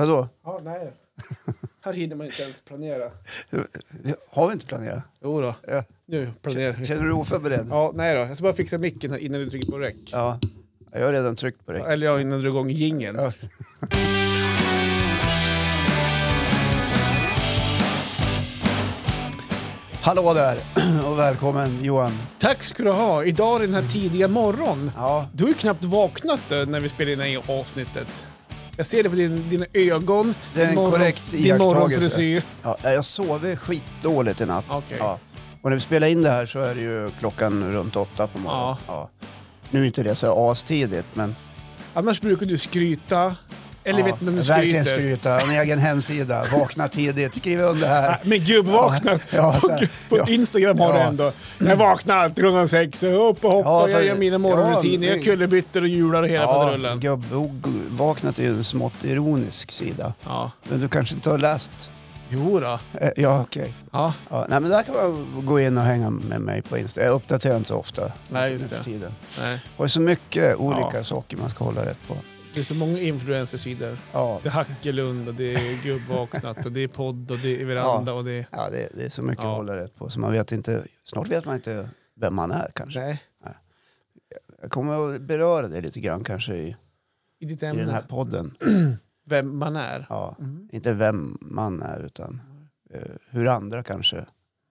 Vadå? Ja, nej. Här hinner man inte ens planera. Har vi inte planerat? Jo då, Ja. nu planerar vi. Känner du dig oförberedd? Ja, nej då. Jag ska bara fixa micken här innan du trycker på räck. Ja. Jag har redan tryckt på dig. Eller ja, innan du drar igång jingeln. Ja. Hallå där och välkommen Johan. Tack ska du ha. Idag är den här tidiga morgon. Ja, Du har ju knappt vaknat då, när vi spelar in det här avsnittet. Jag ser det på din, dina ögon, Det är en morgon- korrekt din morgonfrisyr. ja, jag sover skitdåligt i natt. Okej. Ja. Och när vi spelar in det här så är det ju klockan runt åtta på morgonen. Ja. Nu är inte det så astidigt men Annars brukar du skryta, eller ja, vet inte om du verkligen skryta. En egen hemsida, vakna tidigt, skriv under här. Men gubbvaknat. Ja, så på här, på ja. Instagram har Ja. du ändå. Jag vaknar alltid klockan sex, upp och hoppar, Ja, för- jag gör mina morgonrutiner, ja, jag kullerbyttor och hjular och hela Ja, faderullen. gubbvaknat är ju en smått ironisk sida. Ja. Men du kanske inte har läst? Jo då. Eh, Ja, okej. Ja. Ja, nej, men där kan man gå in och hänga med mig på Insta. Jag uppdaterar inte så ofta Nej, just det. tiden. Nej. Och det är så mycket olika Ja. saker man ska hålla rätt på. Det är så många influencersidor. Ja, Det är Hackelund och det är gubbvaknat och det är podd och det är veranda och det är... ja det, det är så mycket Ja. att hålla rätt på. Så man vet inte, snart vet man inte vem man är kanske. Nej, Jag kommer att beröra det lite grann kanske i, i ditt i den här ämne. podden. Vem man är. Ja, Mm. Inte vem man är utan eh, hur andra kanske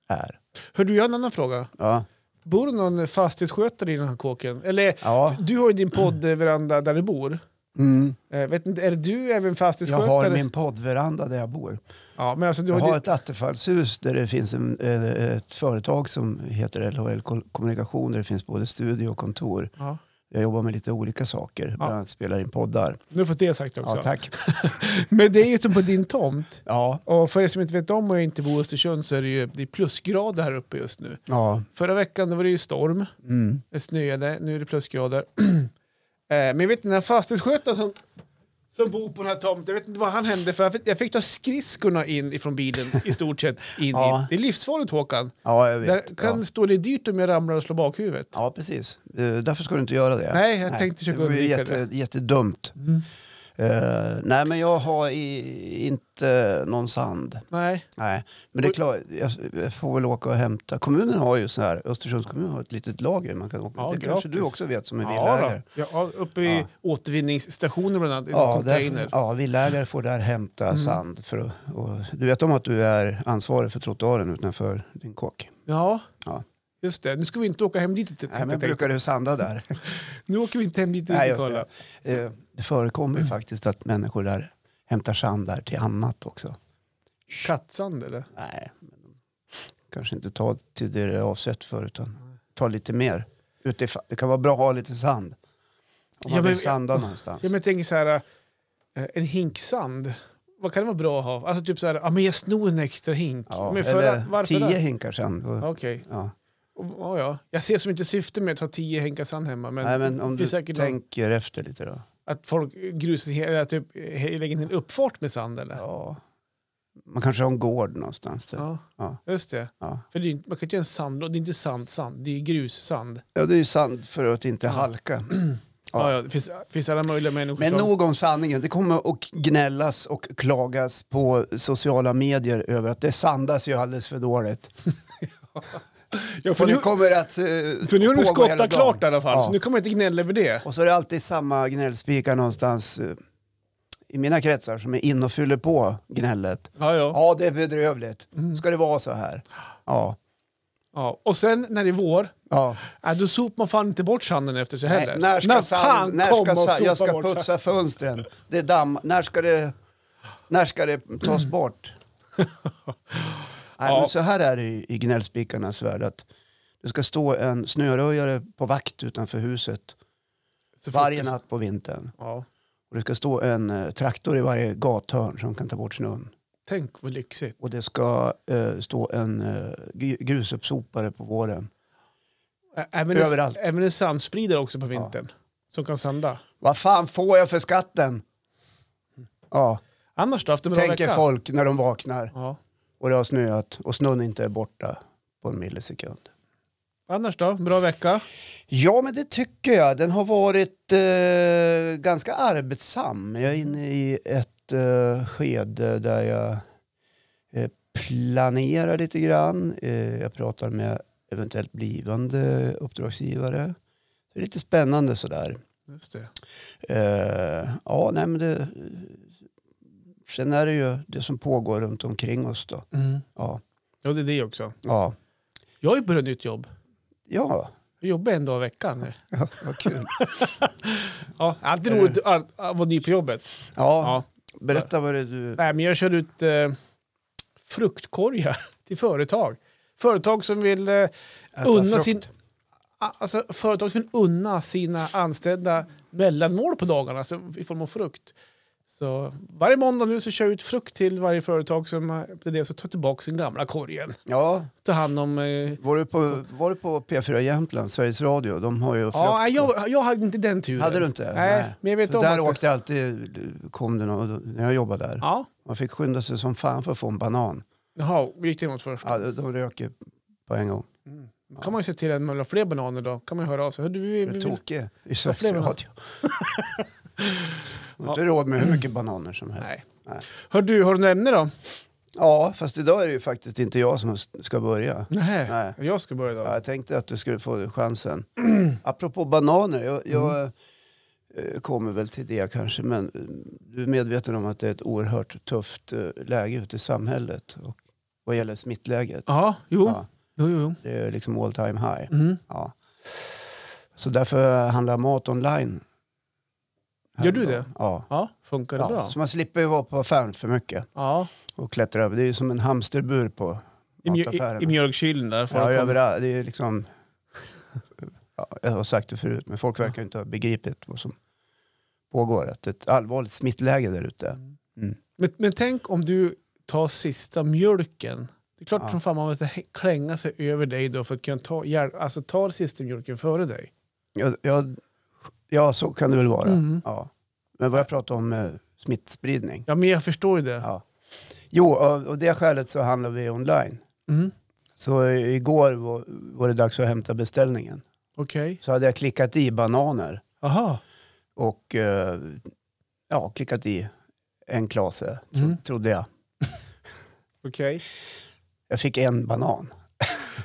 är. Hör du, jag har en annan fråga. Ja, Bor det någon fastighetsskötare i den här kåken? Eller, ja. du har ju din poddveranda där du bor. Mm. Eh, vet inte, är du även Jag fastighetsskötare? har min poddveranda där jag bor. Ja, men alltså du Jag har, ett attefallshus där det finns en, ett företag som heter LHL Ko- Kommunikation där det finns både studio och kontor. Ja. Jag jobbar med lite olika saker, bland annat spelar in poddar. Nu fått det sagt också. Ja, tack. Men det är ju som på din tomt. Ja, Och för er som inte vet om och inte bor i Östersund så är det ju det är plusgrader här uppe just nu. ja. Förra veckan då var det ju storm, Mm. det snöade, nu är det plusgrader. Eh, Men jag vet inte, den här fastighetsskötaren som, som bor på den här tomten, jag vet inte vad han hände för jag fick, jag fick ta skridskorna in ifrån bilen i stort sett. In, Ja. in. Det är livsfarligt Håkan. ja, jag Det vet. kan Ja. stå det dyrt om jag ramlar och slår bakhuvudet. ja, precis. Därför ska du inte göra det. Nej, jag tänkte försöka Det undvika jätte, det. jättedumt. Mm. Eh, nej, men jag har i, inte någon sand. Nej. Nej, men det är klart, jag, jag får väl åka och hämta. Kommunen har ju så här, Östersunds kommun har ett litet lager man kan åka. Ja, det kanske du gratis. också vet som är Ja, villaägare. då. ja, uppe i Ja. återvinningsstationer bland annat, Ja, container. där, ja, villaägare får där hämta Mm. sand. För att, och, du vet om att du är ansvarig för trottoaren utanför din kåk? Ja. Ja. just det. Nu ska vi inte åka hem dit. Nej, men brukar du sanda där? Nu åker vi inte hem dit. Nej, just kolla. Det. Förekommer ju faktiskt att människor där hämtar sand där till annat också. Kattsand eller? Nej, kanske inte tar till det det är avsett för utan tar lite mer. Det kan vara bra att ha lite sand. Om man Ja, men- vill sanda någonstans. Ja, men jag tänker så här, eh, en hink sand. Vad kan det vara bra att ha? Alltså typ så här, ja, men jag snor en extra hink. Ja, men förra, eller tio det? hinkar sand. Okej. Ja. Och- Ja, ja. Jag ser som inte syfte med att ha tio hinkar sand hemma. Men, Nej, men om du säkert någon- tänker efter lite då. Att folk grusar typ, lägger en uppfart med sand eller? Ja. Man kanske har en gård någonstans. Där. Ja, Ja. just det. Ja. För det är, inte- man kan inte göra en sand, det är inte sand, sand, det är grussand. ja, det är sand för att inte halka. Ja. Ja, det finns, finns alla möjliga människor Men nog om sanningen. Det kommer att gnällas och klagas på sociala medier över att det sandas ju alldeles för dåligt. ja, för, Och nu, det kommer att eh, för nu har du skottat klart i alla fall, Ja. så nu kommer man inte gnälla över det. Och så är det alltid samma gnällspikar någonstans eh, i mina kretsar som är inne och fyller på gnället. Ja, ja. Ja, det är bedrövligt. Mm. Ska det vara så här? Ja. Ja. Och sen när det är vår, ja. äh, då sopar man fan inte bort sanden efter sig Nej, heller. när ska, sand, när ska sand, jag ska putsa fönstren. Det är damm. När ska det, när ska det tas bort? Nej, Ja. men så här är det i, i gnällspikarnas värld. Att det ska stå en snöröjare på vakt utanför huset Så varje natt på vintern. Ja. Och det ska stå en eh, traktor i varje gathörn som kan ta bort snön. Tänk vad lyxigt. Och det ska eh, stå en eh, gr- grusuppsopare på våren. Även en, Överallt. även en sandspridare också på vintern. Som kan sanda. Vad fan får jag för skatten? Ja, Annars då, en bra tänker vecka? folk när de vaknar Ja. Och det har snöat och snön inte är borta på en millisekund. Annars då, bra vecka? Ja, men det tycker jag. Den har varit eh, ganska arbetsam. Jag är inne i ett eh, skede där jag eh, planerar lite grann. Eh, jag pratar med eventuellt blivande uppdragsgivare. Det är lite spännande sådär. Just det. Eh, ja, nej men det... Sen är det ju det som pågår runt omkring oss då. Ja, Ja, det är det också. ja, Jag har ju börjat nytt jobb. ja. Jag jobbar en dag i veckan nu. ja vad kul. Ja, alltid roligt att att vara ny på jobbet. Ja, Ja. berätta vad det är du... Nej, men jag kör ut eh, fruktkorgar till företag. Företag som vill eh, unna frukt. sin, alltså, företag som vill unna sina anställda mellanmål på dagarna alltså i form av frukt. Så varje måndag nu så kör jag ut frukt till varje företag som det så tar tillbaka sin gamla korgen. Ja, Ta hand om... Eh, var du, på, var du på P4 Jämtland, Sveriges Radio? De har ju frukt. ja, nej, jag, jag hade inte den turen. Hade du inte? Nej, men jag vet om där åkte jag alltid, kom det någon, när jag jobbade där. Ja, Man fick skynda sig som fan för att få en banan. jaha, gick det något först? Ja, de de rök ju på en gång. Då kan man ju se till att man vill ha fler bananer då. kan man ju höra av sig. Du, vi, vi, Du är vill- tokig i fler Sveriges Man har inte råd med hur mycket bananer som helst. Nej. Nej. Hör du, har du något ämne då? Ja, fast idag är det ju faktiskt inte jag som ska börja. Nej. Nej. Jag ska börja då. Ja, jag tänkte att du skulle få chansen. Apropå bananer, jag, jag eh, kommer väl till det kanske, men eh, du är medveten om att det är ett oerhört tufft eh, läge ute i samhället och vad gäller smittläget. Ja, jo. Ja, jo, jo, jo. det är liksom all time high. Mm. Ja. Så därför handlar jag mat online. Gör du det? Ja. Ja, funkar det ja. bra? Så man slipper ju vara på affären för mycket Ja, och klättra över. Det är ju som en hamsterbur på i, mataffärerna. i, i mjölkkylen där. Ja, överallt. Det är liksom... Ja, jag har sagt det förut, men folk verkar inte ha begripit vad som pågår. Att det är ett allvarligt smittläge där ute. Mm. Men, men tänk om du tar sista mjölken. Det är klart Ja. som fan man måste klänga sig över dig då för att kunna ta, alltså, ta sista mjölken före dig. Ja, ja, ja, så kan det väl vara. Mm. Ja. Men vad jag pratar om eh, smittspridning. Ja, men jag förstår ju det. Ja. Jo, av, av det skälet så handlar vi online. Mm. Så eh, igår var, var det dags att hämta beställningen. Okej. Så hade jag klickat i bananer Aha. och eh, ja, klickat i en klase, tro, Mm. trodde jag. Okej. Jag fick en banan.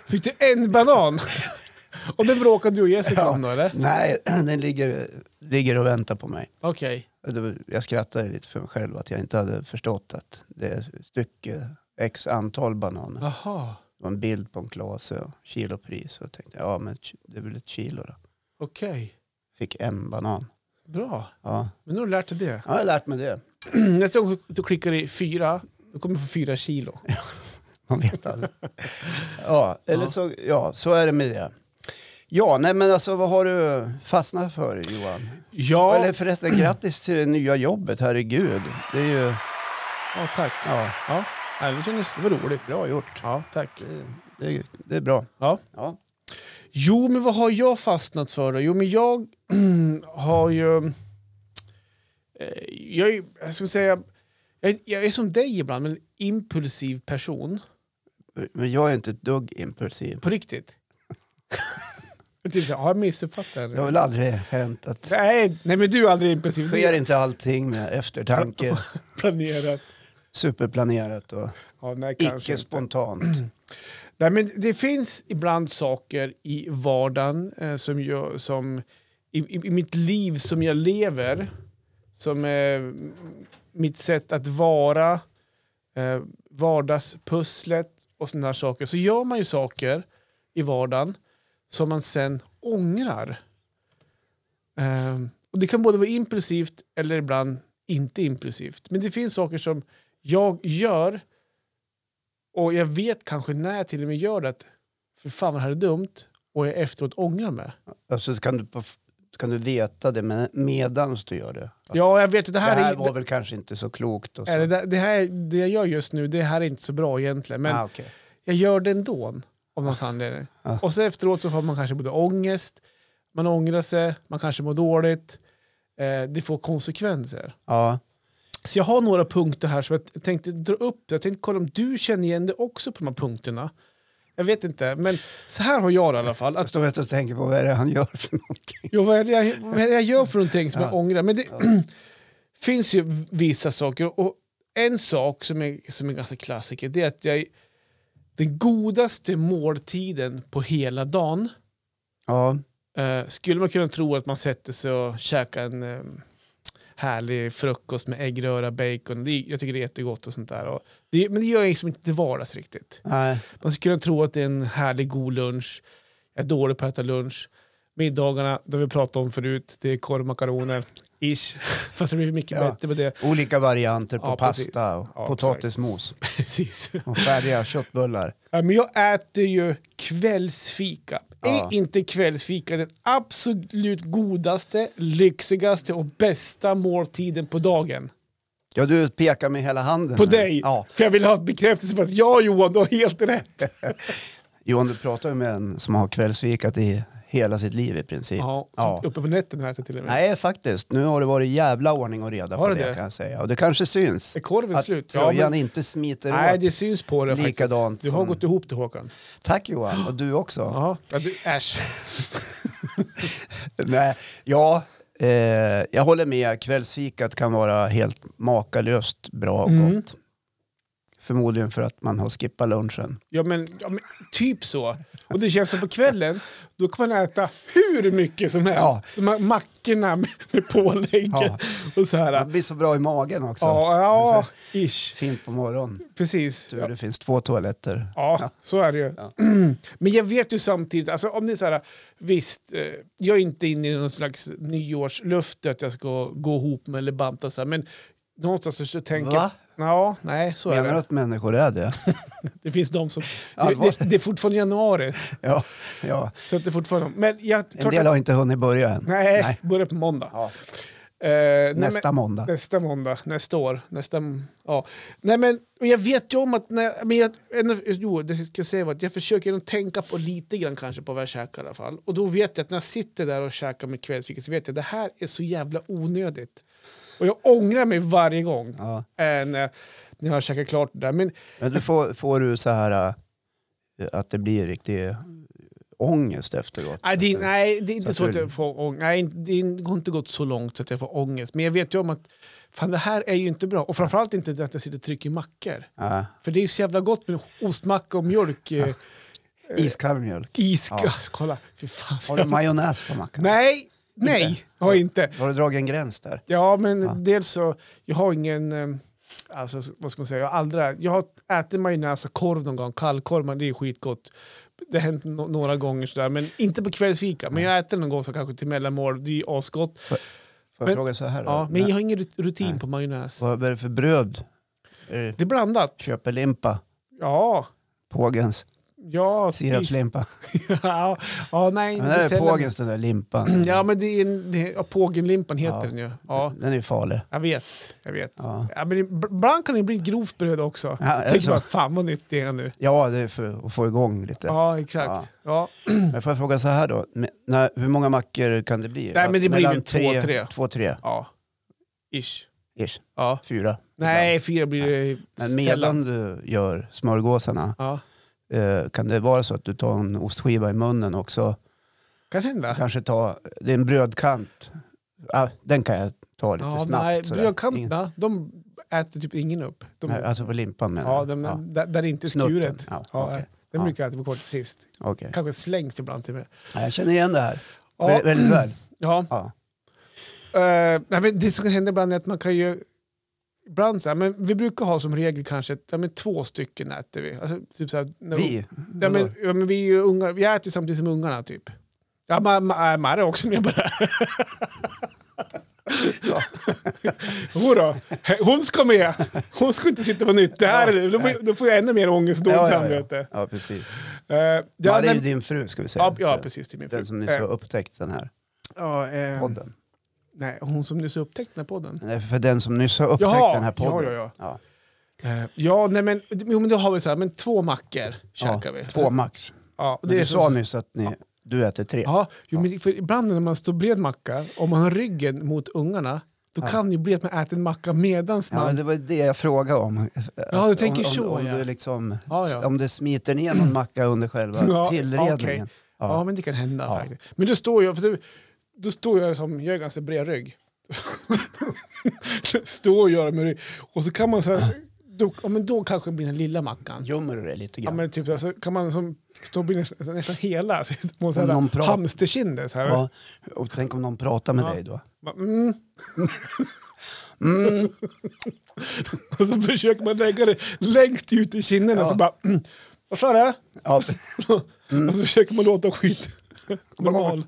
Fick du en banan? och det bråkade du och Jessica Ja. om då eller? Nej, den ligger, ligger och väntar på mig. Okej. Var- Jag skrattade lite för mig själv att jag inte hade förstått att det är stycke x antal bananer. Jaha. Det var en bild på en klase och kilopris. Och jag tänkte, ja men det är väl ett kilo då. Okej. Fick en banan. Bra. Ja, Men nu har du lärt dig det. ja jag har lärt mig det. Nästa gång du klickar i fyra, då kommer du få fyra kilo. Man vet aldrig. ja, eller Ja. Så, ja, så är det med det. Ja, nej men alltså vad har du fastnat för Johan? Ja, Eller förresten, grattis till det nya jobbet, herregud. Det är ju, ja tack. ja, Ja, det kändes det var roligt. bra gjort. Ja, tack. Det, det, är- det är bra. Ja. Ja. Jo, men vad har jag fastnat för då? Jo, men jag har ju... eh, Jag är, jag ska säga, jag, jag är som dig ibland, men en impulsiv person. Men jag är inte ett dugg impulsiv. På riktigt. Tänkte, har jag missuppfattat Det har det? väl aldrig hänt att Nej, nej, men du är aldrig impulsiv. Sker inte allting med eftertanke, planerat. superplanerat och Ja, nej, kanske icke inte. spontant. Nej, men det finns ibland saker i vardagen eh, som jag, som, i, i, i mitt liv som jag lever som är mitt sätt att vara, eh, vardagspusslet och sådana här saker. Så gör man ju saker i vardagen som man sen ångrar. Eh, och Det kan både vara impulsivt eller ibland inte impulsivt. Men det finns saker som jag gör och jag vet kanske när jag till och med gör det att för fan vad det här är dumt och jag efteråt ångrar mig. Alltså, kan, du kan du veta det med, medans du gör det? Att Ja, jag vet det det här, här är, var väl kanske inte så klokt. Och så. det, det, här, det jag gör just nu, det här är inte så bra egentligen. Men ah, okej. jag gör det ändå av någon anledning. Ja. Och så efteråt så får man kanske både ångest, man ångrar sig, man kanske mår dåligt. Eh, det får konsekvenser. ja. Så jag har några punkter här som jag tänkte dra upp. Jag tänkte kolla om du känner igen det också på de här punkterna. Jag vet inte, men så här har jag det i alla fall. Jag Att, står och tänker på vad är det han gör för någonting. jo, vad, är det jag, vad är jag gör för någonting som Ja. jag ångrar? Men det, finns ju vissa saker. Och en sak som är, som är ganska klassiker det är att jag den godaste måltiden på hela dagen Ja, eh, skulle man kunna tro att man sätter sig och käkar en eh, härlig frukost med äggröra, bacon. Det, jag tycker det är jättegott och sånt där. Och det, men det gör jag liksom inte till vardags riktigt. nej. Man skulle kunna tro att det är en härlig god lunch. Jag är dålig på att äta lunch. Middagarna, har vi pratat om förut, det är korv och makaroner. Ish. Fast det blir mycket Ja. bättre med det. Olika varianter på Ja, pasta och Ja, potatismos Precis. och färdiga köttbullar. Ja, men jag äter ju kvällsfika. Är inte kvällsfika den absolut godaste, lyxigaste och bästa måltiden på dagen? Ja, du pekar med hela handen. På här. dig! Ja. För jag vill ha bekräftelse på att ja Johan, du har helt rätt. Johan, du pratar ju med en som har kvällsfikat i hela sitt liv i princip. Ja, Ja. Uppe på nätterna äter till och med. Nej, faktiskt. Nu har det varit jävla ordning och reda Har på det det, kan jag säga. Och det kanske syns. Är korven Att slut? Ja, tröjan men, inte smiter nej, åt det syns på det faktiskt. likadant Du har som... gått ihop det Håkan. Tack Johan, och du också. Ja, ja du, äsch. Nej, ja, eh, jag håller med. Kvällsfikat kan vara helt makalöst bra och Mm. gott. Förmodligen för att man har skippat lunchen. Ja men, ja men typ så. Och det känns som på kvällen, då kan man äta hur mycket som helst. Ja. De här mackorna med, med pålägg Ja. och så här. Det blir så bra i magen också. Ja, ja ish. Fint på morgonen. Precis. Tur Ja. det finns två toaletter. Ja, så är det ju. Ja. Men jag vet ju samtidigt, alltså om det är så här, visst, eh, jag är inte inne i någon slags nyårslöfte att jag ska gå ihop med eller banta så här, men någonstans så tänker Va? Ja, nej så är Menar du det. att människor är det? Det finns de som... Det, Allvarligt? det, det är fortfarande januari, ja, ja. så att det är fortfarande... Men jag, En klart del att- har inte hunnit börja än. Nej, Nej. börjar på måndag. Ja. Eh, nej, Nästa men, måndag. Nästa måndag, nästa år. Nästa, ja. Nej, men, och jag vet ju om att... När, men jag, ändå- jo, det ska jag säga var att jag försöker nog tänka på lite grann kanske på vad jag käkar i alla fall. Och då vet jag att när jag sitter där och käkar med kvällsfika så vet jag att det här är så jävla onödigt. Och jag ångrar mig varje gång Ja. eh, när, jag har käkat klart det där. Men Men du får, får du så här äh, att det blir riktig ångest efteråt? Nej, det, nej, det är inte Så att så att du- jag får ångest. Nej, det har inte gått så långt så att jag får ångest. Men jag vet ju om att fan, det här är ju inte bra. Och framförallt inte att jag sitter och trycker mackor. Ja. För det är ju så jävla gott med ostmacka och mjölk. Eh, Iskall mjölk. is, Ja. alltså, kolla, fy fan. Har du majonnäs på mackan? Nej, nej, har jag inte. Har du dragit en gräns där? Ja, men Ja. dels så, jag har ingen, eh, alltså vad ska man säga, jag har aldrig, jag har ätit majonnäs och korv någon gång, kallkorv, men det är skitgott. Det har hänt no några gånger sådär, men inte på kvällsfika. Men jag äter någon gång så kanske till mellanmål, det är ju asgott. Får jag Men- fråga så här då? Ja, men jag har ingen rut- rutin Nej. på majonnäs. Vad är det för bröd? Är det Det är blandat. köpelimpa? Ja, Pågens? Ja. Sirapslimpa? ja, ja, nej. Men det är sällan- pågens den där limpan. Ja, men det är, det ja, pågenlimpan heter Ja. den ju. Ja, Den är farlig. jag vet. Jag vet. Ja. Ja, men ibland kan det bli grovt bröd också. Ja, Tänker så? bara, fan vad nytt det är nu. Ja, det är för att få igång lite. Ja, exakt. Ja. Men får jag fråga så här då? När, hur många mackor kan det bli? Nej, men det blir Mellan väl två, tre. Två, tre. ja. Ish. Ish. Ja. Fyra. Nej, fyra blir det Men medan sällan. du gör smörgåsarna. Eh, kan det vara så att du tar en ostskiva i munnen också? Kan hända. Kanske ta, det är en brödkant. Ah, den kan jag ta lite Ja, snabbt. nej, sådär. Brödkanterna, de äter typ ingen upp. De, Nej, alltså på limpan menar ja, de, ja. Där, där det inte är Snutten. skuret. Ja, Ja, okej. Den Ja. brukar jag äta på kort till sist. Okej. Kanske slängs ibland till mig. Ja, Jag känner igen det här. Ja. Vä- Väldigt väl. Ja. Ja. Eh, nej, men det som kan hända ibland är att man kan ju... Ibland så här, men vi brukar ha som regel kanske ja, men två stycken äter vi. Alltså, typ så här, när Vi? Ja, men, ja, men vi är ju ungar, vi äter ju samtidigt som ungarna typ. Ja, ma, ma, äh, Marre är också med på det här. Jodå, hon ska med. Hon ska inte sitta på nytt. Det här, Ja, då, får, då får jag ännu mer ångest och dåligt ja, ja, samvete. ja. ja, precis. Eh, ja, Ja, det är din fru ska vi säga. ja, ja, precis. Till min fru. Den som nyss Eh, har upptäckt den här ja, eh, podden. Nej, hon som nyss upptäckt den här podden. Nej, För den som nyss har upptäckt Jaha, den här podden. ja, ja, ja. Eh, ja, nej, men, jo, men då har vi så här, men två mackor käkar vi. Två max. Ja, och Men det du är sa så, nyss att ni, du äter tre. ja, jo, men för ibland när man står bred macka, om man har ryggen mot ungarna, då Ja. kan det ju bli att man äter en macka medans Ja, man... men det var det jag frågade om. Ja, du tänker om, så, Om, om, ja. du liksom, Ja, ja. om det smiter ner någon macka under själva Ja, tillredningen. okej. Ja. Ja, men det kan hända Ja. faktiskt. Men då står jag, för då, då står jag som, jag är ganska bred rygg. Stå och göra med. Och så kan man så här, då, ja, men då kanske blir den lilla mackan. Gömmer du det lite Ja, grann? men typ, alltså, kan man som, stå och bli nästan, nästan hela, så på så Om här, hamsterkinder. Så här. Ja, och tänk om någon pratar med Ja. dig då? Mm. Mm. Och så försöker man lägga det längst ut i kinderna. Ja. Så bara, mm. Vad sa du? Ja. Och så försöker man låta skit normal.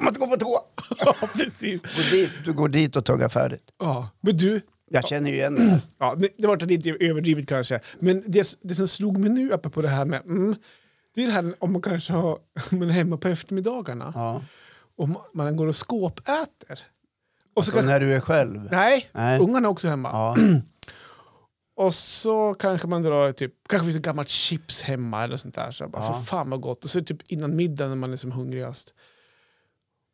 Man ska gå på toa! ja, precis. Gå dit, du går dit och tuggar färdigt. Ja. Men du, Jag känner ju igen det ja, det, var lite överdrivet kanske. Men det, det som slog mig nu på det här med, mm, det är det här om man kanske har, man är hemma på eftermiddagarna Ja. och ma- man går och skåpäter. Och så Så kanske, när du är själv? nej, Nej. ungarna är också hemma. Ja. Och så kanske man drar typ, kanske finns ett gammalt chips hemma eller sånt där. Så jag bara, Ja. för fan vad gott. Och så typ innan middagen när man är som hungrigast.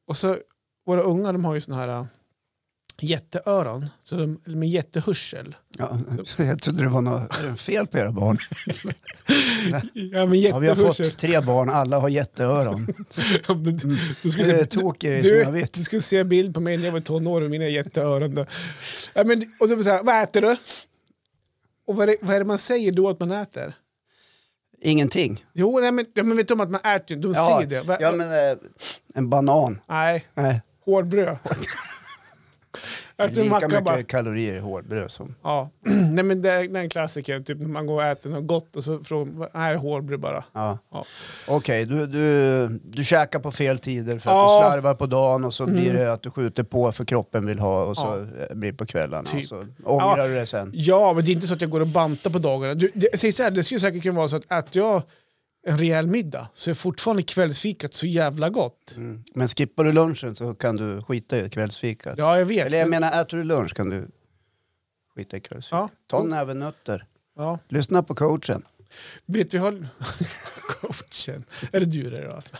Och så, våra ungar de har ju såna här äh, jätteöron, så de, med jättehörsel. Ja. Jag trodde det var något fel på era barn. Ja, men Ja, vi har fått tre barn, alla har jätteöron. Ja, men du, du, skulle Det är se, tokigt som jag vet. du skulle se en bild på mig när jag var tonåring, mina jätteöron. Då. Ja, men, och så här, vad äter du? Och vad är, det, vad är det man säger då att man äter? Ingenting. Jo, nej, men, men vet du om att man äter? De Ja, säger det. Va- ja men eh, en banan. Nej, Nej. hårdbröd. Är Äter lika macka mycket bara. kalorier i hårdbröd som... Ja. Nej men det är, är en klassiker, typ när man går och äter något gott och så frågar man, nej hårdbröd bara. Ja. Ja. Okej, du, du, du käkar på fel tider för att Ja. du slarvar på dagen och så blir Mm. det att du skjuter på för kroppen vill ha och så eh, blir det på kvällarna. Typ. Och så ångrar du det sen. Ja, men det är inte så att jag går och bantar på dagarna. Du, det, säg så här, det skulle säkert kunna vara så att äter jag en rejäl middag så är fortfarande kvällsfikat så jävla gott. Mm. Men skippar du lunchen så kan du skita i kvällsfikat. Ja, jag vet. Eller jag menar, äter du lunch kan du skita i kvällsfikat. Ja. Ta en näve nötter. Ja. Lyssna på coachen. Vet vi har... Coachen. Är det du det då? Alltså?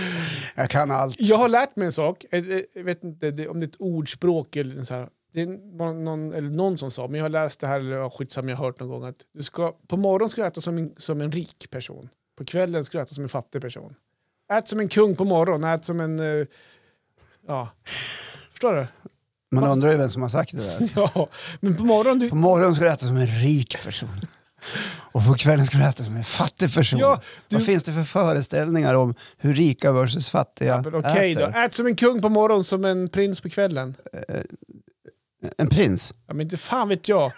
Jag kan allt. Jag har lärt mig en sak, jag jag vet inte om det är ett ordspråk eller så här. Det var någon, eller någon som sa, men jag har läst det här, eller skitsamma, jag har hört någon gång att du ska, på morgonen ska du äta som en, som en rik person. På kvällen ska du äta som en fattig person. Ät som en kung på morgonen, ät som en... eh, ja. Förstår du? Man undrar ju vem som har sagt det där. Ja, men på morgonen... Du, På morgonen ska du äta som en rik person. Och på kvällen ska du äta som en fattig person. Ja, du- Vad finns det för föreställningar om hur rika versus fattiga men Okej då, äter? ät som en kung på morgonen, som en prins på kvällen. En prins? Ja, men inte fan vet jag.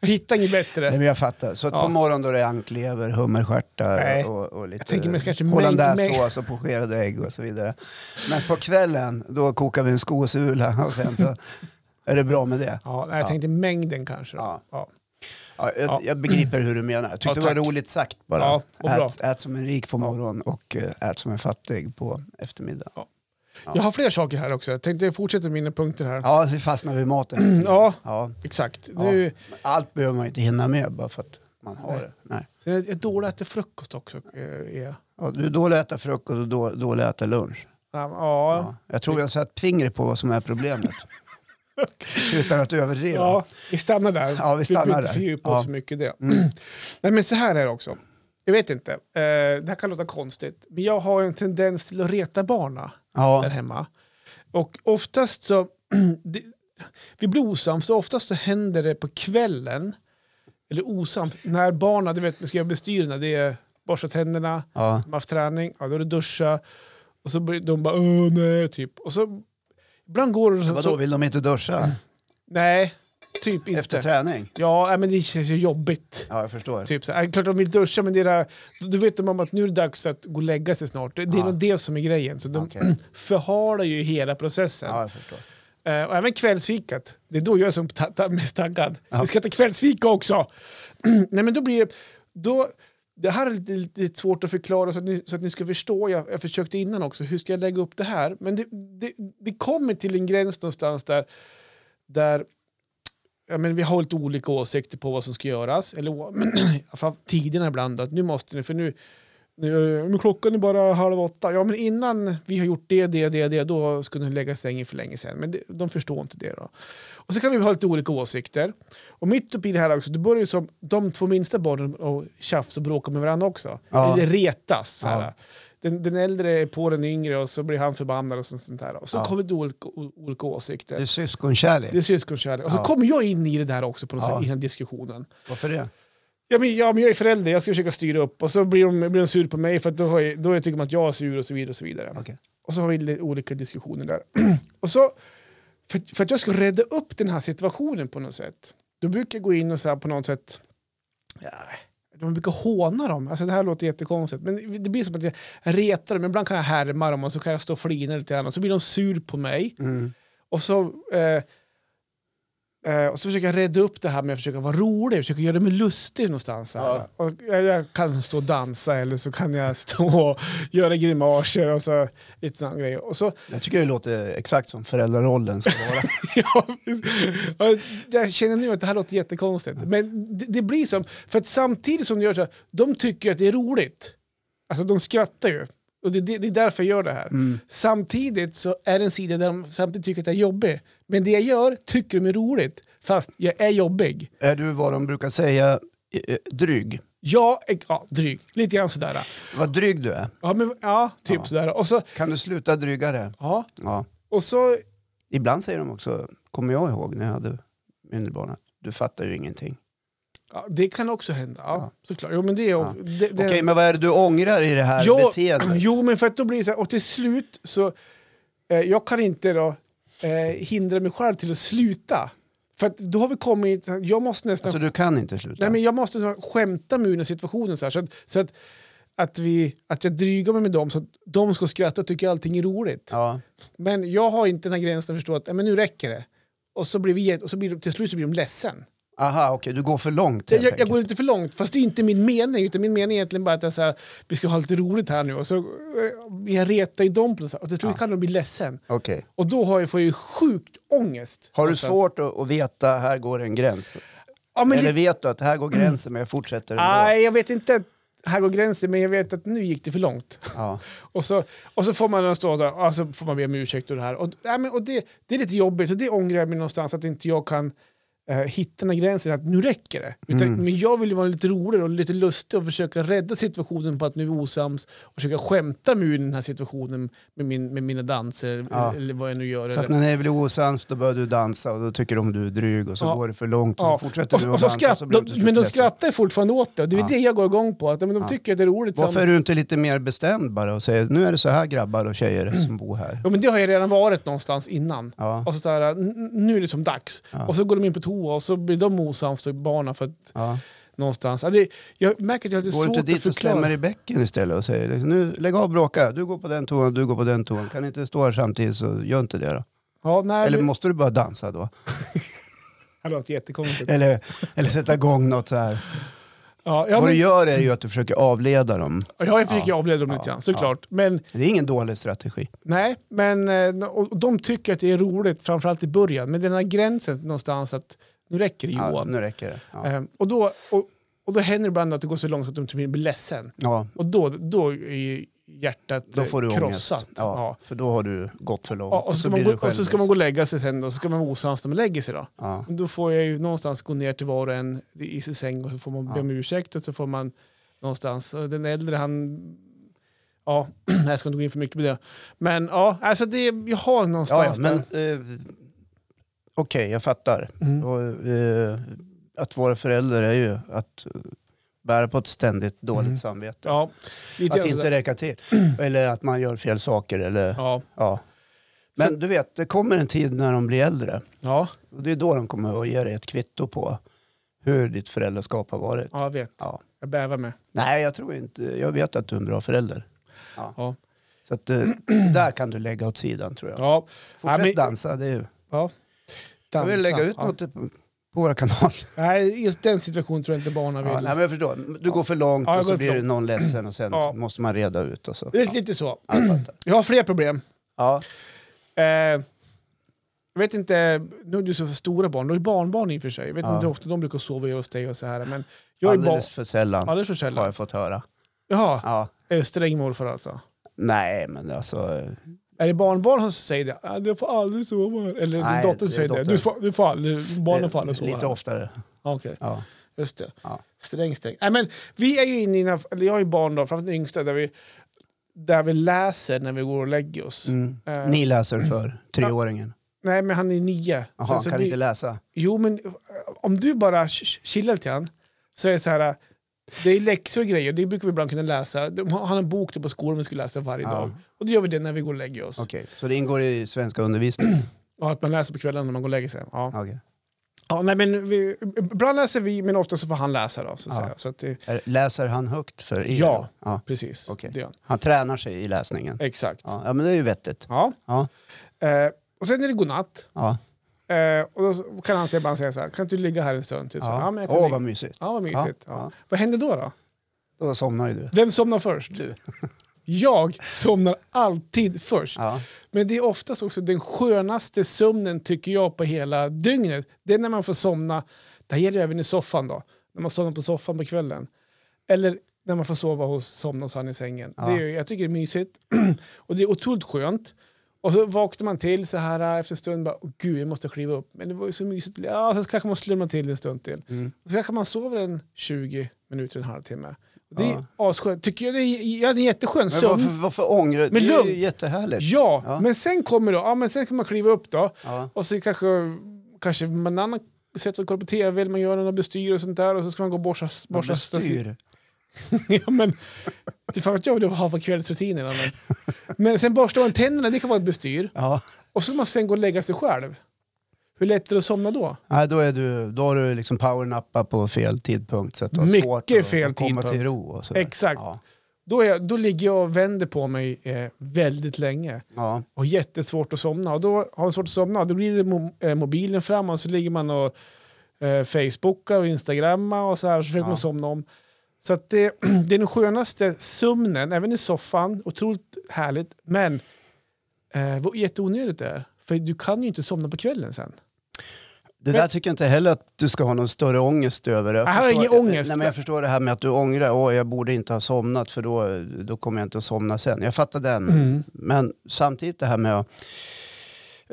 Jag hittar inget Nej, bättre. men jag fattar. Så att Ja. på morgonen då är det anklever, hummerstjärtar Nej. och, och lite hollandaisesås och pocherade ägg och så vidare. Men på kvällen då kokar vi en skosula och sen så är det bra med det. Ja, nej, jag Ja. tänkte mängden kanske. Ja. Ja. Ja, jag, Ja. jag begriper hur du menar. Jag tyckte Ja, det var roligt sagt bara. Ja, ät, ät som en rik på morgonen och eh, ät som en fattig på eftermiddag. Ja, Jag har fler saker här också. Jag tänkte fortsätta med mina punkter här. ja vi fastnar vid maten. Ja, Ja. exakt. Ja. Nu, Allt behöver man inte hinna med bara för att man har det. Nej. sen är jag dålig att äta frukost också. eh, Är. Ja, du är dålig att äta frukost och då- dålig att äta lunch. Ja, ja. Ja. Jag tror jag har satt fingret på vad som är problemet. Utan att överdriva. ja, vi stannar där. Ja, vi stannar behöver inte fördjupa Ja. oss så mycket i det. Mm. Nej, men så här är det också. Jag vet inte, eh, det här kan låta konstigt, men jag har en tendens till att reta barna där Ja. hemma. Och oftast så, det, vi blir osams, så oftast så händer det på kvällen, eller osams, när barnen, du vet, ska jag bestyra, det är borsta tänderna, Ja. de har haft träning, ja, då är det duscha, och så börjar de bara åh nej, typ. Och så, ibland går det så, Vadå, vill de inte duscha nej, typ inte. efter träning? Ja, nej, men det känns ju jobbigt. Ja, jag förstår. Typ så, här, klart de vill duscha, men det där, då vet de om att nu är det dags att gå och lägga sig snart. Det, det är Ja. nog det som är grejen. Så de Okej. förhalar ju hela processen. Ja, jag förstår. Eh, och även kvällsfikat. Det är då jag är som ta- ta- mest taggad. Ja. Vi ska äta kvällsfika också! Nej men då blir det... Då, det här är lite, lite, svårt att förklara så att ni, så att ni ska förstå. Jag, jag försökte innan också, hur ska jag lägga upp det här? Men det, det, vi kommer till en gräns någonstans där, där ja, men vi har lite olika åsikter på vad som ska göras. Eller men, tiderna ibland. Att nu måste ni, för nu, nu men klockan är bara halv åtta. Ja, men innan vi har gjort det, det, det, det, då skulle ni lägga sängen för länge sedan. Men det, de förstår inte det. Då. Och så kan vi ha lite olika åsikter. Och mitt uppe i det här också, det börjar ju som de två minsta barnen och tjafs och bråka med varandra också. Ja. Eller retas. Så här. Ja. Den, den äldre är på den yngre och så blir han förbannad och sånt, sånt här. Och så Ja. kommer det olika, olika åsikter. Det är syskonkärlek. Det är syskonkärlek. Och så Ja. kommer jag in i det där också på något Ja. sätt, i den här diskussionen. Varför det? Ja men, ja, men jag är förälder, jag ska försöka styra upp. Och så blir de, blir de sur på mig för att då, jag, då tycker de att jag är sur och så vidare. Och så vidare. Okej. Och så har vi olika diskussioner där. och så, för, för att jag ska rädda upp den här situationen på något sätt, då brukar jag gå in och så på något sätt, ja, de brukar håna dem. Alltså det här låter jättekonstigt, men det blir som att jag retar dem. Ibland kan jag härma dem och så kan jag stå och flina lite grann och så blir de sur på mig. Mm. Och så, eh, eh, och så försöker jag rädda upp det här med att försöka vara rolig, försöka göra mig lustig någonstans. Ja. Och jag, jag kan stå och dansa eller så kan jag stå och göra grimaser och så lite sådana grejer. Och så, Jag tycker det låter exakt som föräldrarollen ska vara. ja, jag känner nu att det här låter jättekonstigt. Men det, det blir så, för att samtidigt som de gör så här, de tycker att det är roligt. Alltså de skrattar ju. Och det, det, det är därför jag gör det här. Mm. Samtidigt så är det en sida där de samtidigt tycker att jag är jobbig. Men det jag gör tycker de är roligt, fast jag är jobbig. är du vad de brukar säga, eh, dryg? Jag är ja, dryg, lite grann sådär. Vad dryg du är. Ja, men, ja typ Ja. sådär. Och så, Kan du sluta drygare? ja, Ja. och så Ibland säger de också, kommer jag ihåg när jag hade mindre barn, att du fattar ju ingenting. ja, det kan också hända. Ja, Ja. såklart. Jo, men det Ja. det, det, Okej, men vad är det du ångrar i det här Jo, beteendet? Jo, men för att då blir det så här, och till slut så, eh, jag kan inte då eh, hindra mig själv till att sluta. För att då har vi kommit, jag måste nästan, Alltså du kan inte sluta? nej men jag måste skämta med den här situationen så här, så att, så att, att, vi, att jag drygar mig med dem så att de ska skratta och tycka allting är roligt. Ja. Men jag har inte den här gränsen att förstå att men nu räcker det. Och så blir vi, och så blir till slut så blir de ledsen. Aha, okej, du går för långt Jag, jag, går lite för långt, fast det är inte min mening. Utan min mening är egentligen bara att jag, så här, vi ska ha lite roligt här nu. Och så, eh, jag retar ju dem på något sätt. Och till slut kan de bli ledsen. Okej. Och då har jag, får jag ju sjukt ångest. Har du någonstans. svårt att, att veta, här går en gräns? Ja, men Eller lite, vet du att här går gränsen men jag fortsätter ändå? nej, jag vet inte. Här går gränsen, men jag vet att nu gick det för långt. Ja. Och så, och så får man stå där, och så får man be om ursäkt och det här. Och, nej, men, och det, det är lite jobbigt och det ångrar jag mig någonstans att inte jag kan eh, hitta den här gränsen att nu räcker det. Utan, Mm. Men jag vill ju vara lite roligare och lite lustig och försöka rädda situationen på att nu är vi osams och försöka skämta mig ur den här situationen med, min, med mina danser Ja. eller vad jag nu gör. Så att eller. när ni blir osams då börjar du dansa och då tycker de du är dryg och så Ja. går det för långt och Ja. fortsätter Och, du och att så dansa skratt, så blir du men de skrattar fortfarande åt det och det är Ja. det jag går igång på. Att, men de Ja. tycker att det är roligt. Varför är du inte lite mer bestämd bara och säger nu är det så här grabbar och tjejer som bor här? Jo, men det har jag redan varit någonstans innan. Ja, Och så, så här, "N- nu är det som dags. Ja. Och så går de in på toa och så blir de osams, och barnen, för att ja. någonstans. Det, jag märker att jag har lite Går du svårt inte att dit och förklara. stämmer i bäcken istället och säger nu lägg av bråka, du går på den toan, du går på den toan. Kan ni inte stå här samtidigt så gör inte det då. Ja, nej, Eller men, måste du bara dansa då? det låter jättekonstigt. Eller, eller sätta igång något så här. Ja, ja, Vad men, du gör är ju att du försöker avleda dem. ja, jag försöker Ja. avleda dem lite grann, såklart. Men Det är ingen dålig strategi. nej, men eh, och de tycker att det är roligt, framförallt i början. Men den här gränsen någonstans att nu räcker det Ja, Johan. nu räcker det. Ja. Eh, och, då, och, och då händer det ibland att det går så långt att de blir ledsen. Ja, Och då, då är hjärtat då får du krossat. Ja, Ja. För då har du gått för långt. Ja, och, så ska blir man du gå, och så ska man gå och lägga sig sen och så ska man vara osams när man lägger sig då. Ja. Då får jag ju någonstans gå ner till var och en i sin säng och så får man be Ja. om ursäkt och så får man någonstans, och den äldre han, ja, jag ska inte gå in för mycket på det. Men ja, alltså det, jag har Ja, ja, någonstans men eh, okej, jag fattar. Mm. Och, eh, att vara förälder är ju att bära på ett ständigt dåligt Mm. samvete. Ja, Att inte räcka till. Eller att man gör fel saker. Eller, ja. Ja, Men du vet, det kommer en tid när de blir äldre. ja, Och det är då de kommer att ge dig ett kvitto på hur ditt föräldraskap har varit. ja, jag vet. Ja. Jag bävar med. Nej, jag tror inte. Jag vet att du är en bra förälder. Ja. Så att, eh, där kan du lägga åt sidan tror jag. Ja, Fortsätt Ja, men- dansa. Det är ju... ja. Jag vill Dansa. lägga ut ja. något på våra kanaler. Nej, just den situationen tror jag inte barnen vill. Ja, nej, men jag förstår. Du går för långt Ja, och så blir det någon ledsen och sen Ja. måste man reda ut. Och så. det är Ja, lite så. jag har fler problem. Ja. Eh, jag vet inte, nu är du så stora barn, du har ju barnbarn i och för sig. Jag vet Ja. inte hur ofta de brukar sova hos dig och så här. Men jag. Alldeles för sällan Alldeles för har sällan. jag fått höra. Jaha, Ja. är det sträng morfar alltså? Nej, men alltså... eh, Är det barnbarn som säger det? Ah, du får aldrig sova här. Eller Nej, din dotter säger det? Du får, du får aldrig, barnen får aldrig sova Lite här. oftare. Okej, Ja. just det. Ja. Sträng, sträng. Nej, men vi är ju inne i, eller jag har ju barn då, framförallt den yngsta, där vi där vi läser när vi går och lägger oss. Mm. Eh, Ni läser för treåringen. Nej, men han är nio. Jaha, han kan vi- inte läsa. Jo, men eh, om du bara ch- chillar lite grann så är det så här. Det är läxor och grejer, det brukar vi ibland kunna läsa. De har han har en bok på skolan vi ska läsa varje Ja. dag. Och då gör vi det när vi går och lägger oss. Okej, så det ingår i svenska undervisningen? Och att man läser på kvällen när man går och lägger sig. Ja. Okej. Ja, nej, men vi, ibland läser vi, men ofta så får han läsa. Då, så att Ja. säga. Så att det, Är- Läser han högt för er? Ja. då? ja. precis. Okej. Det gör han. Han tränar sig i läsningen? Exakt. Ja. Ja, ja men det är ju vettigt. Ja. Eh, och sen är det godnatt. Ja. Eh, och då kan han säga- ibland säga så här, kan inte du ligga här en stund? Typ så. Ja. Ja, men jag kan Åh, ligga. vad mysigt. Ja, vad mysigt. Ja, Ja. ja. Vad händer då? då? Då somnar ju du. Vem somnar först? Du. Jag somnar alltid först. Ja. Men det är oftast också den skönaste sömnen tycker jag på hela dygnet. Det är när man får somna, det här gäller även i soffan då, när man somnar på soffan på kvällen. Eller när man får sova hos, somna hos han i sängen. Ja. Det är, jag tycker det är mysigt. och det är otroligt skönt. Och så vaknar man till så här äh, efter en stund, bara, "Åh, gud jag måste kliva upp. Men det var ju så mysigt. Ja, så kanske man slumrar till en stund till. Mm. Så kanske man sover en 20 minuter, en halvtimme. Det är Ja. asskönt. Tycker jag det är, ja, det är jätteskön Men sömn. varför, varför ångrar du? Det är ju jättehärligt. Ja, Ja. men sen kommer då, ja, men sen kan man kliva upp då. Ja. Och så kanske, kanske man annan sätter och kollar på tv eller man gör något bestyr och sånt där och så ska man gå och borsta, borsta bestyr. ja, men, det fan att jag vill ha för kvällsrutinerna. Men, men sen borstar man tänderna, det kan vara ett bestyr. Ja. Och så ska man sen gå och lägga sig själv. Hur lätt är det att somna då? Nej, då, är du, då har du liksom powernappat på fel tidpunkt. Så att du har Mycket svårt att, fel att komma tidpunkt. till ro. Och sådär. Exakt. Ja. Då, är, då ligger jag och vänder på mig eh, väldigt länge. Ja. och jättesvårt att somna. Och då har man svårt att somna, då blir det mo eh, mobilen fram och så ligger man och eh, facebookar och instagrammar och så här, så försöker Ja. man somna om. Så att det, det är den skönaste sömnen, även i soffan, otroligt härligt, men eh, vad jätteonödigt det är. För du kan ju inte somna på kvällen sen. Det där tycker jag inte heller att du ska ha någon större ångest över. Jag, Jag har ingen ångest. Nej, men jag förstår det här med att du ångrar. Åh, jag borde inte ha somnat för då, då kommer jag inte att somna sen. Jag fattar den. Mm. Men samtidigt det här med att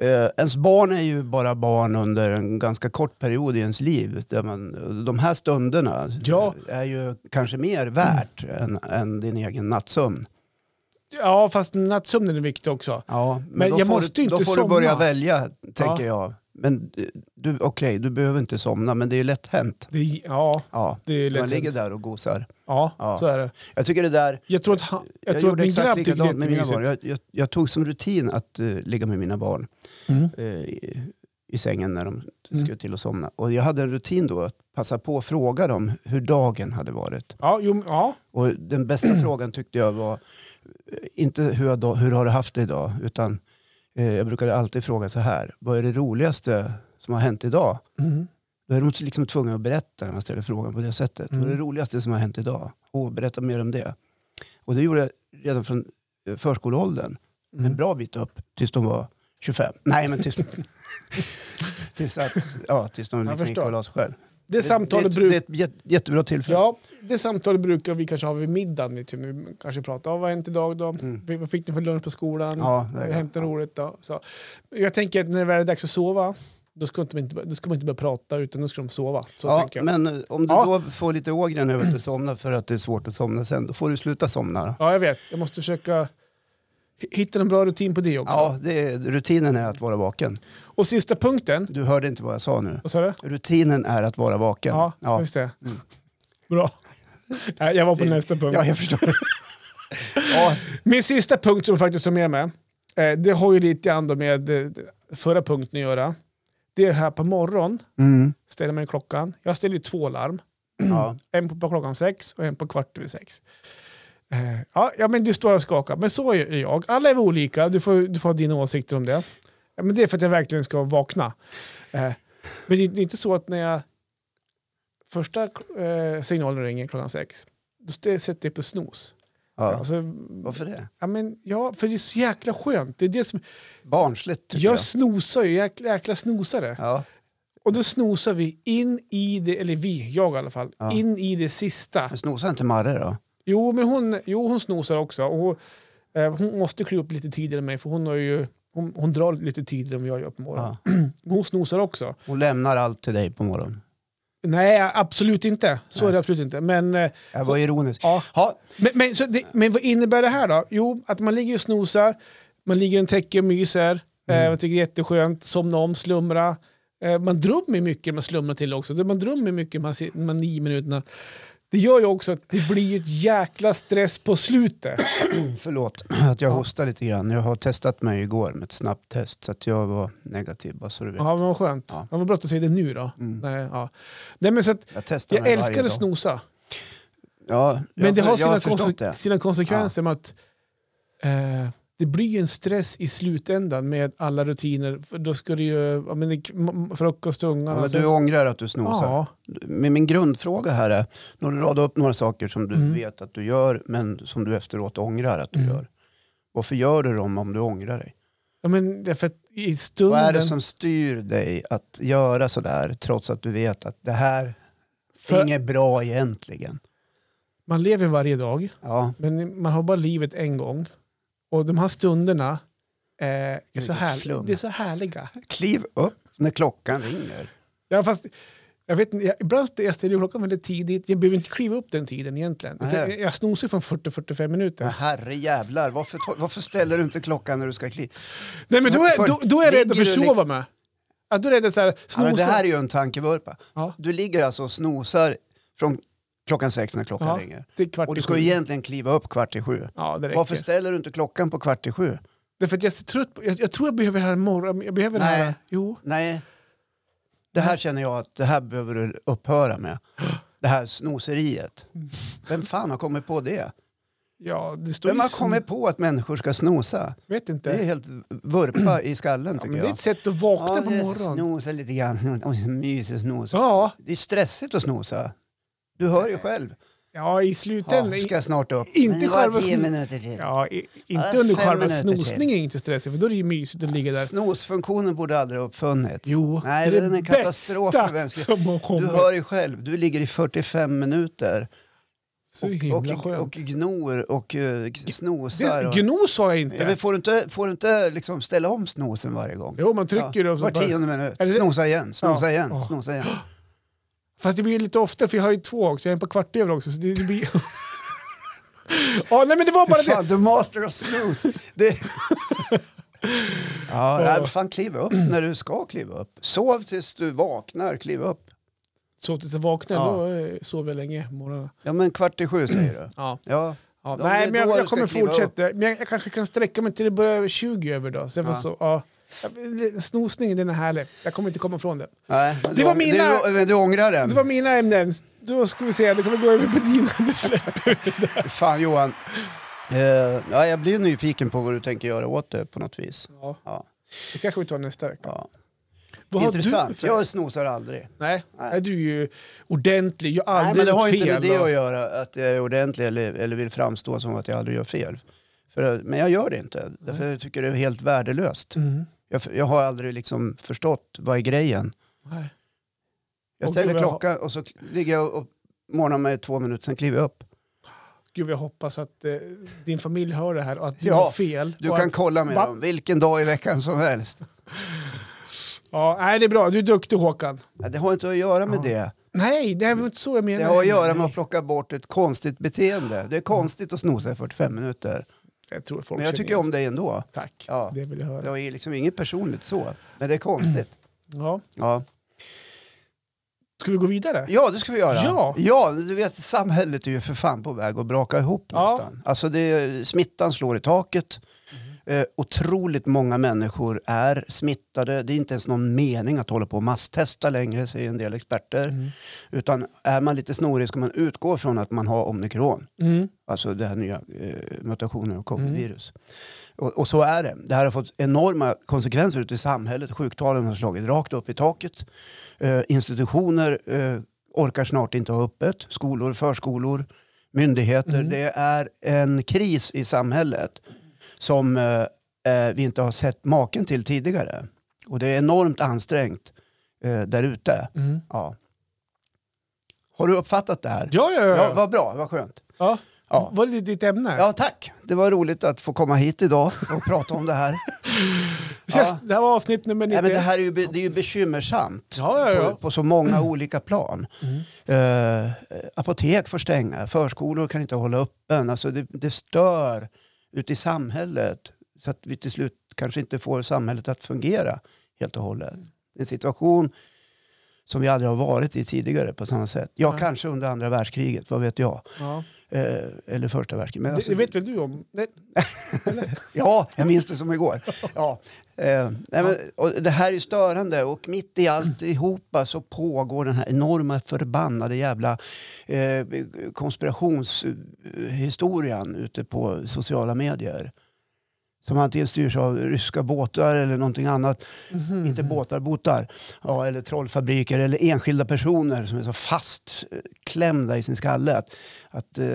Eh, ens barn är ju bara barn under en ganska kort period i ens liv. Där man, de här stunderna Ja. är ju kanske mer värt än, än din egen nattsömn. Ja, fast nattsömnen är viktig också. Ja, men, Men jag får måste ju Då inte får du börja somna. välja, tänker jag. Men du, okej, du behöver inte somna, men det är lätt hänt. Det ja, Ja, det är lätt man ligger hänt. där och gosar. Ja, Ja. så är det. Jag tycker det där... Jag tror att, han, jag Jag, tror att gjorde min grabb tycker det är med mina barn. Jag, jag, jag tog som rutin att uh, ligga med mina barn Mm. eh, i, i sängen när de Mm. skulle till att somna. Och jag hade en rutin då att passa på att fråga dem hur dagen hade varit. Ja, jo, ja. Och den bästa frågan tyckte jag var eh, inte hur, har- hur har du haft det idag, utan jag brukade alltid fråga så här, vad är det roligaste som har hänt idag? Mm. Då är de liksom tvungna att berätta när man ställer frågan på det sättet. Vad är det Mm. roligaste som har hänt idag? Åh, berätta mer om det. Och det gjorde jag redan från eh, förskoleåldern. En Mm. bra bit upp tills de var 25. Nej, men tills, tills, att, ja, tills de liksom gick och la sig själv. Det, samtalet det, bruk- det är ett jät- jättebra tillfälle. Ja, det samtalet brukar vi kanske ha vid middagen. Vi typ, vi kanske pratar om vad har hänt idag då? Mm. Vad fick ni för lunch på skolan? Ja, det är- hänt något roligt då? Så. Jag tänker att när det väl är dags att sova, då ska, inte, då ska man inte börja prata utan då ska de sova. Så ja, tänker jag. men eh, om du Ja. då får lite ågren över att du somnar för att det är svårt att somna sen, då får du sluta somna. Då. Ja, jag vet. Jag måste försöka hitta en bra rutin på det också. Ja, det rutinen är att vara vaken. Och sista punkten, Du hörde inte vad jag sa nu. vad sa du? Rutinen är att vara vaken. Ja, ja. just det. Mm. Bra. Jag var på nästa punkt. ja jag förstår. ja, Min sista punkt som jag faktiskt tar med mig, eh, det har ju lite grann med eh, förra punkten att göra. Det är här på morgon, mm. ställer man klockan. Jag ställer ju två larm. ja. En på, klockan sex och en på kvart över sex. Eh, ja, ja, men du står och skakar. Men så är jag. Alla är vi olika. Du får, du får ha dina åsikter om det. Ja, men det är för att jag verkligen ska vakna. Eh, men det, är inte så att när jag första eh, signalen ringer klockan sex, då sätter jag på snooze. ja. Alltså, Varför det? ja, men, ja, för det är så jäkla skönt. Det är det som, Barnsligt jag jag. snosar ju, jäkla, jäkla snosare. Ja. Och då snosar vi in i det, eller vi, jag i alla fall, Ja. in i det sista. Men snosar inte Marre då? Jo, men hon, jo, hon snosar också. Och hon, eh, hon måste kliva upp lite tidigare än mig, för hon, har ju, hon, hon drar lite tidigare än vad jag gör på morgonen. Ja. Hon snosar också. Hon lämnar allt till dig på morgonen. Nej, absolut inte. Så är det absolut inte. Men, eh, Jag var ironisk. Ja. Ha, men, men, det, men vad innebär det här då? Jo, att man ligger och snosar, man ligger i en täcke och myser, Mm. eh, man tycker det är jätteskönt, somna om, slumra. Eh, man drömmer mycket, man slumrar till också. Man drömmer mycket de här nio minuterna. Det gör ju också att det blir ett jäkla stress på slutet. förlåt att jag hostar lite grann. Jag har testat mig igår med ett snabbt test så att jag var negativ bara så du vet. Ja, men vad skönt. Ja. Ja. Vad bra att du säger det nu då. Mm. Nej, ja. Nej, men så att, Jag testar jag älskar att snosa. Ja, Men jag, det har sina, konse- det. sina konsekvenser med att eh, det blir en stress i slutändan med alla rutiner. För då ska det ju, ja, men det, frukost till ungarna. Ja, du ångrar att du snosar? ja, Men min grundfråga här är, när du radar upp några saker som du Mm. vet att du gör men som du efteråt ångrar att du Mm. gör. Varför gör du dem om du ångrar dig? ja, men därför i Vad stunden... är det som styr dig att göra sådär trots att du vet att det här är För- inget bra egentligen? Man lever varje dag, Ja, men man har bara livet en gång. Och de här stunderna eh, är, så Vilket här, flum. det är så härliga. kliv upp när klockan ringer. Ja, fast, jag vet, inte, jag, ibland jag ställer klockan väldigt tidigt. Jag behöver inte kliva upp den tiden egentligen. Jag, jag snosar från 40-45 minuter. Men herre jävlar, varför, varför ställer du inte klockan när du ska kliva? Nej, men då är, För- då, då är jag rädd att försova liksom- mig. Ja, då är att så här, Ja, snosa. men det här är ju en tankevurpa. ja, Du ligger alltså och snosar från klockan sex när klockan Ja, ringer. det är kvart Och du ska sju. ju egentligen kliva upp kvart i sju. Ja, det räcker. Varför ställer du inte klockan på kvart i sju? Därför att jag är så trött på, jag, jag tror jag behöver det här imorgon. Jag behöver det Nej. här. Jo. Nej, det här känner jag att det här behöver du upphöra med. Det här snoseriet. Vem fan har kommit på det? Ja, det Vem har kommit på att människor ska snosa? Vet inte. Det är helt vurpa i skallen ja, tycker men det är jag. ett sätt att vakna på det är morgonen. Snosa lite grann. Mysigt snosa. Ja, Det är stressigt att snosa. Du hör ju själv. ja, i Ja, slutändan. ska jag snart upp. Inte Men själva tio minuter till. Ja, i, Ja, inte under själva minuter till. snosningen är inte stressigt, för då är det ju mysigt att ligga där. Snosfunktionen borde aldrig ha uppfunnits. Jo, Nej, det är den är katastrof för Du hör ju själv, du ligger i 45 minuter så och, och, och gnor och uh, snosar. det, Och, gnos sa jag Ja, inte. men får du inte, får du inte liksom ställa om snosen varje gång? Jo, man trycker Ja, och så var tionde minut. Snosa igen, snosa Ja. igen, Ja. snosa igen. Fast det blir lite oftare, för jag har ju två också. Jag är på kvart över också. Så det, det blir... ja, nej, men det var bara det. Fan, the master of snooze. Det... ja, nej, fan kliv upp när du ska kliva upp. Sov tills du vaknar, kliv upp. Så tills jag vaknade, Ja. då eh, sov jag länge morgonen. Ja, men kvart i sju säger du. Ja. Ja, Ja, nej, det men jag, jag kommer fortsätta. Men jag, jag kanske kan sträcka mig till det börjar 20 över då. Så jag Ja. så, ja. Ja, Snosningen den är härlig. Jag kommer inte komma ifrån det. nej. Det du var mina- Du, du ångrar den? Det var mina ämnen. Då ska vi se, då kan vi gå över på dina. Fan Johan. Eh, ja, jag blir nyfiken på vad du tänker göra åt det på något vis. Ja, Ja, det kanske vi tar nästa vecka. ja. Vad Intressant. Jag snosar aldrig. Nej, Nej. du är ju ordentlig. Jag har Nej, aldrig men det har inte med det att göra att jag är ordentlig eller, eller vill framstå som att jag aldrig gör fel. För, men jag gör det inte. Därför jag tycker det är helt värdelöst. Mm. Jag, jag har aldrig liksom förstått vad är grejen. Nej. Jag ställer gud, jag klockan och så ligger jag och morgnar mig två minuter, sen kliver jag upp. Gud, jag hoppas att eh, din familj hör det här och att du Ja, har fel. Du kan att, kolla med Va? dem vilken dag i veckan som helst. ja, nej, det är bra. Du är duktig Håkan. Nej, det har inte att göra med Ja. det. Nej, det är inte så jag menar. Det har att göra med att plocka bort ett konstigt beteende. Det är konstigt att snosa i 45 minuter. Jag tror folk Men jag tycker om dig ändå. Tack, Ja. det vill jag höra. Det är liksom inget personligt så. Men det är konstigt. Ja. Ja, Ska vi gå vidare? ja det ska vi göra. Ja. ja, du vet samhället är ju för fan på väg att braka ihop Ja. nästan. Alltså det, smittan slår i taket. Mm. Eh, otroligt många människor är smittade. Det är inte ens någon mening att hålla på och masstesta längre, säger en del experter. Mm. Utan är man lite snorig ska man utgå från att man har omikron. Mm. Alltså det här nya eh, mutationen av covid-virus. Och, och så är det. Det här har fått enorma konsekvenser ute i samhället. Sjuktalen har slagit rakt upp i taket. Eh, institutioner eh, orkar snart inte ha öppet. Skolor, förskolor, myndigheter. Mm. Det är en kris i samhället som eh, eh, vi inte har sett maken till tidigare. Och det är enormt ansträngt eh, där ute. Mm. Ja. Har du uppfattat det här? Ja, ja, ja. Ja, vad bra, vad skönt. ja. Ja. Var det ditt ämne? Ja, tack. Det var roligt att få komma hit idag och prata om det här. Test, det här var avsnitt nummer 91. Nej, men det här är ju, det är ju bekymmersamt Ja, ja, ja. På, på så många olika plan. Mm. Eh, apotek får stänga, förskolor kan inte hålla öppen. Alltså det, det stör ute i samhället så att vi till slut kanske inte får samhället att fungera helt och hållet. En situation som vi aldrig har varit i tidigare på samma sätt. Ja, Nej. kanske under andra världskriget, vad vet jag. Ja. Eh, eller första världskriget. Men Det, alltså- det vet väl du om? Nej. Ja, jag minns det som igår. Ja. Eh, nej, men, och det här är störande och mitt i alltihopa så pågår den här enorma förbannade jävla eh, konspirationshistorien ute på sociala medier. Som antingen styrs av ryska båtar eller någonting annat. Mhm. Inte båtar, botar. Ja, eller trollfabriker eller enskilda personer som är så fastklämda i sin skalle. Att, att, eh,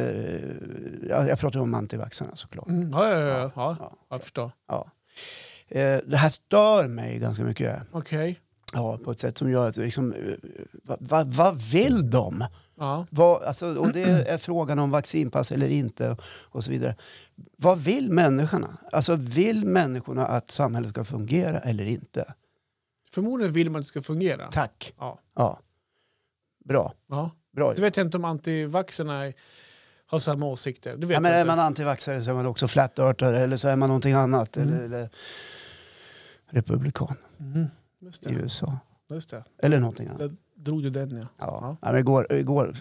ja, jag pratar om antivaxxarna såklart. Mm. Ja, ja, ja, ja. Ja. Jag förstår. Ja. Eh, det här stör mig ganska mycket. Okej. Ja, på ett sätt som gör att liksom, eh, vad va, vad vill de? Ja. Vad, alltså, och det är frågan om vaccinpass eller inte och så vidare. Vad vill människorna? Alltså vill människorna att samhället ska fungera eller inte? Förmodligen vill man att det ska fungera. Tack. Ja. Ja. Bra. ja. Bra. Så vet jag inte om antivaxxarna har samma åsikter. Vet Ja, men är man antivaxxare så är man också flat-earthare eller så är man någonting annat. Mm. Eller, eller republikan. Just i. USA. Just det. Eller någonting annat. Där drog du den ja. Ja. Ja. Ja. men igår, igår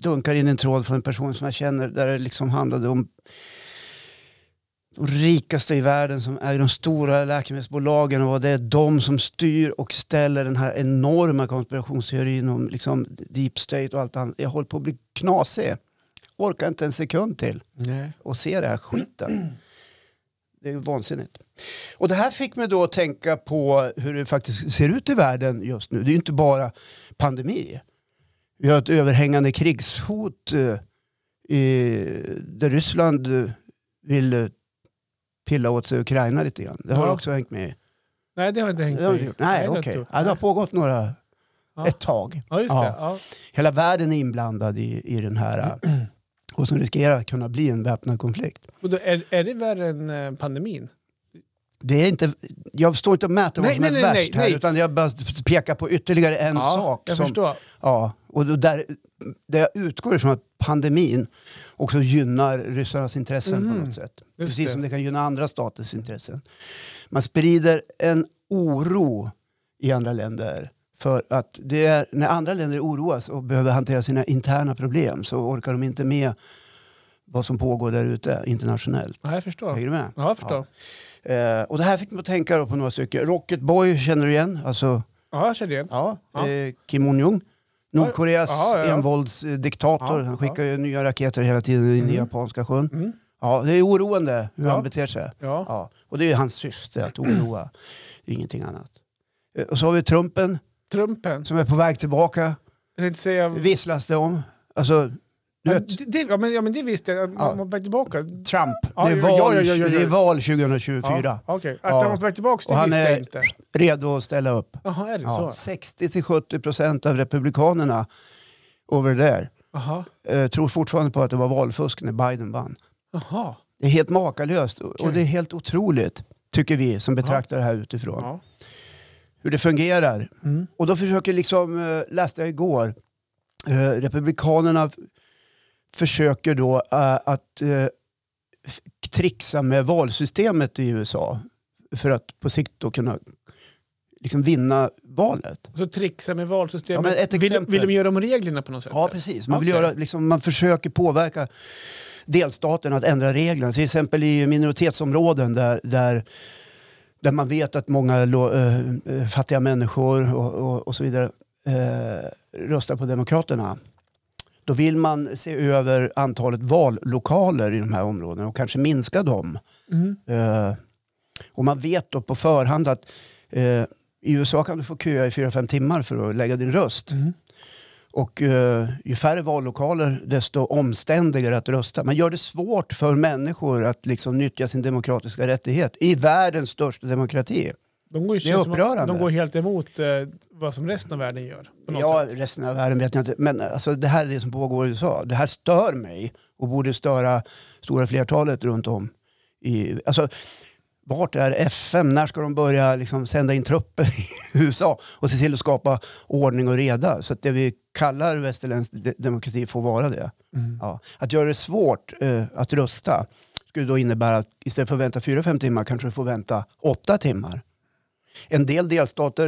dunkar in en tråd från en person som jag känner där det liksom handlade om de rikaste i världen som är de stora läkemedelsbolagen och det är de som styr och ställer den här enorma konspirationsteorin om liksom deep state och allt annat. Jag håller på att bli knasig. Orkar inte en sekund till Nej. och se det här skiten. Det är vansinnigt. Och det här fick mig då att tänka på hur det faktiskt ser ut i världen just nu. Det är ju inte bara pandemi. Vi har ett överhängande krigshot eh, i, där Ryssland eh, vill eh, pilla åt sig Ukraina lite grann. Det har Ja. också hängt med. Nej, det har inte hängt med. Nej, jag okej. gjort. Ja, det har pågått några, Ja. ett tag. Ja, just det. Ja. Hela världen är inblandad i, i den här och som riskerar att kunna bli en väpnad konflikt. Och då, är, är det värre än pandemin? Det är inte, jag står inte och mäter vad Nej, som är nej, nej, värst nej, här nej. utan jag bara pekar på ytterligare en sak. Jag som, förstår. ja, och där, där jag utgår ifrån att pandemin också gynnar ryssarnas intressen på Mhm, något sätt. just Precis det. som det kan gynna andra staters intressen. Man sprider en oro i andra länder. För att det är, när andra länder oroas och behöver hantera sina interna problem så orkar de inte med vad som pågår där ute internationellt. Ja, jag förstår. Hänger du med? Ja, jag förstår. Eh, och det här fick mig att tänka på några stycken. Rocket Boy känner du igen? Alltså, Ja, jag känner igen. ja. Ja. Eh, Kim Jong-Un. Nordkoreas Ja, ja, ja. envåldsdiktator. Han skickar ju nya raketer hela tiden in i Mm. Japanska sjön. Mm. Ja, det är oroande hur han beter sig. Ja. Och det är hans syfte, att oroa. Ingenting annat. Eh, Och så har vi Trumpen Trumpen. som är på väg tillbaka. Jag tänkte säga... Visslas det om. Alltså, det, det, ja, men, ja, men det visste jag. Man Ja. väg tillbaka. Trump. Ja, det, är val, ja, ja, det är val 2024. Ja, Okej, att han väg tillbaka, det Och han visste är- jag inte. Redo att ställa upp. Jaha, är det så? 60-70 procent av republikanerna over there Jaha. eh, tror fortfarande på att det var valfusk när Biden vann. Jaha. Det är helt makalöst och- och det är helt otroligt, tycker vi som betraktar det här utifrån. Hur det fungerar. Mm. Och då försöker liksom, eh, läste jag igår, eh, republikanerna försöker då eh, att eh, trixa med valsystemet i USA för att på sikt då kunna liksom vinna valet. Så trixa med valsystemet. Ja, ett vill, exempel. vill de göra om reglerna på något sätt? Ja, precis. Man, vill Okej. göra, liksom, man försöker påverka delstaten att ändra reglerna. Till exempel i minoritetsområden där, där, där man vet att många lo, eh, fattiga människor och, och, och så vidare eh, röstar på Demokraterna. Då vill man se över antalet vallokaler i de här områdena och kanske minska dem. Mm. Eh, och man vet då på förhand att eh, i USA kan du få köa i 4-5 timmar för att lägga din röst. Mm. Och eh, ju färre vallokaler desto omständigare att rösta. Man gör det svårt för människor att liksom nyttja sin demokratiska rättighet i världens största demokrati. De går ju Det är upprörande. De går helt emot eh, vad som resten av världen gör. Ja, sätt. resten av världen vet jag inte. Men alltså, det här är det som pågår i USA. Det här stör mig och borde störa stora flertalet runt om. I, alltså, vart är FM? När ska de börja liksom sända in trupper i USA och se till att skapa ordning och reda? Så att det vi kallar västerländsk de- demokrati får vara det. Mm. Ja. Att göra det svårt eh, att rösta skulle då innebära att istället för att vänta 4-5 timmar kanske du får vänta 8 timmar. En del delstater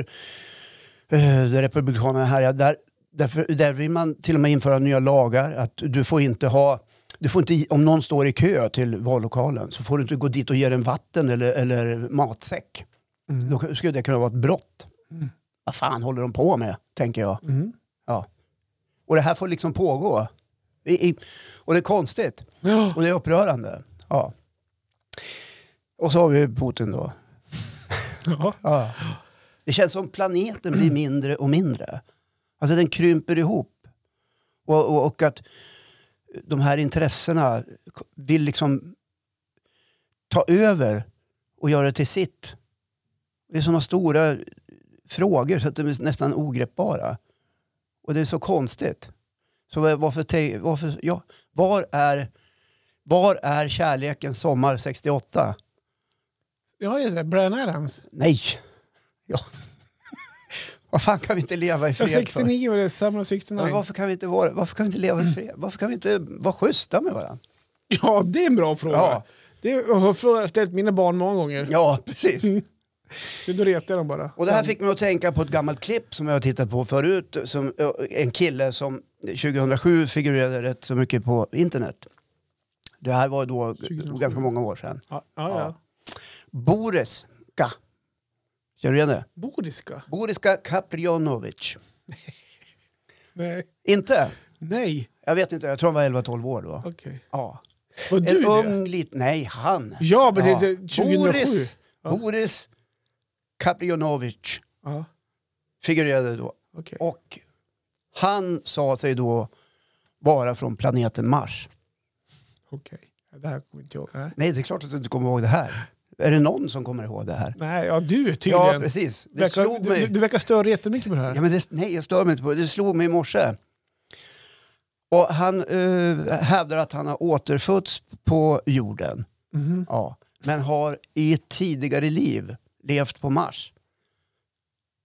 eh, där republikanerna härjar, där, därför, där vill man till och med införa nya lagar. Att du får inte ha, du får inte, om någon står i kö till vallokalen så får du inte gå dit och ge den vatten eller, eller matsäck. Mm. Då skulle det kunna vara ett brott. Mm. Vad fan håller de på med, tänker jag. Mm. Ja. Och det här får liksom pågå. I, i, och det är konstigt. Ja. Och det är upprörande. Ja. Och så har vi Putin då. Ja. Ja. Det känns som planeten blir mindre och mindre. Alltså den krymper ihop. Och, och, och att de här intressena vill liksom ta över och göra det till sitt. Det är sådana stora frågor så att de är nästan ogreppbara. Och det är så konstigt. Så varför, varför ja, var, är, var är kärleken sommar 68? Ja, just det. Brian Adams. Nej! Ja. Vad fan kan vi inte leva i fred för? 69 var det, Summer of 69. Men varför, kan vi inte vara, varför kan vi inte leva i fred? Varför kan vi inte vara schyssta med varandra? Ja, det är en bra fråga. Ja. Det har jag ställt mina barn många gånger. Ja, precis. Det, då retar jag dem bara. Och det här fick mig att tänka på ett gammalt klipp som jag har tittat på förut. Som, eh, en kille som 2007 figurerade rätt så mycket på internet. Det här var då 2007. ganska många år sedan. Ja, ja, ja. Ja. Boriska. Känner du igen det? Boriska? Boriska Kaprionovic. Nej. Inte? Nej. Jag vet inte, jag tror han var 11-12 år då. Okej. Ja. Var En du det? ung liten... Nej, han. Ja, men det är 2007. Boris, Ja. Boris Kaprionovic Ja, figurerade då. okej. Och han sa sig då vara från planeten Mars. Okej. Det här kommer inte jag ihåg. Nej. Nej, det är klart att du inte kommer ihåg det här. Är det någon som kommer ihåg det här? Nej, ja du Ja, tydligen. precis. Det verkar, slog du, mig. du, du verkar störa jättemycket på det här. Ja, men det, nej, jag stör mig inte på det. Det slog mig i morse. Och han eh, hävdar att han har återfötts på jorden. Mhm. Ja. Men har i ett tidigare liv levt på Mars.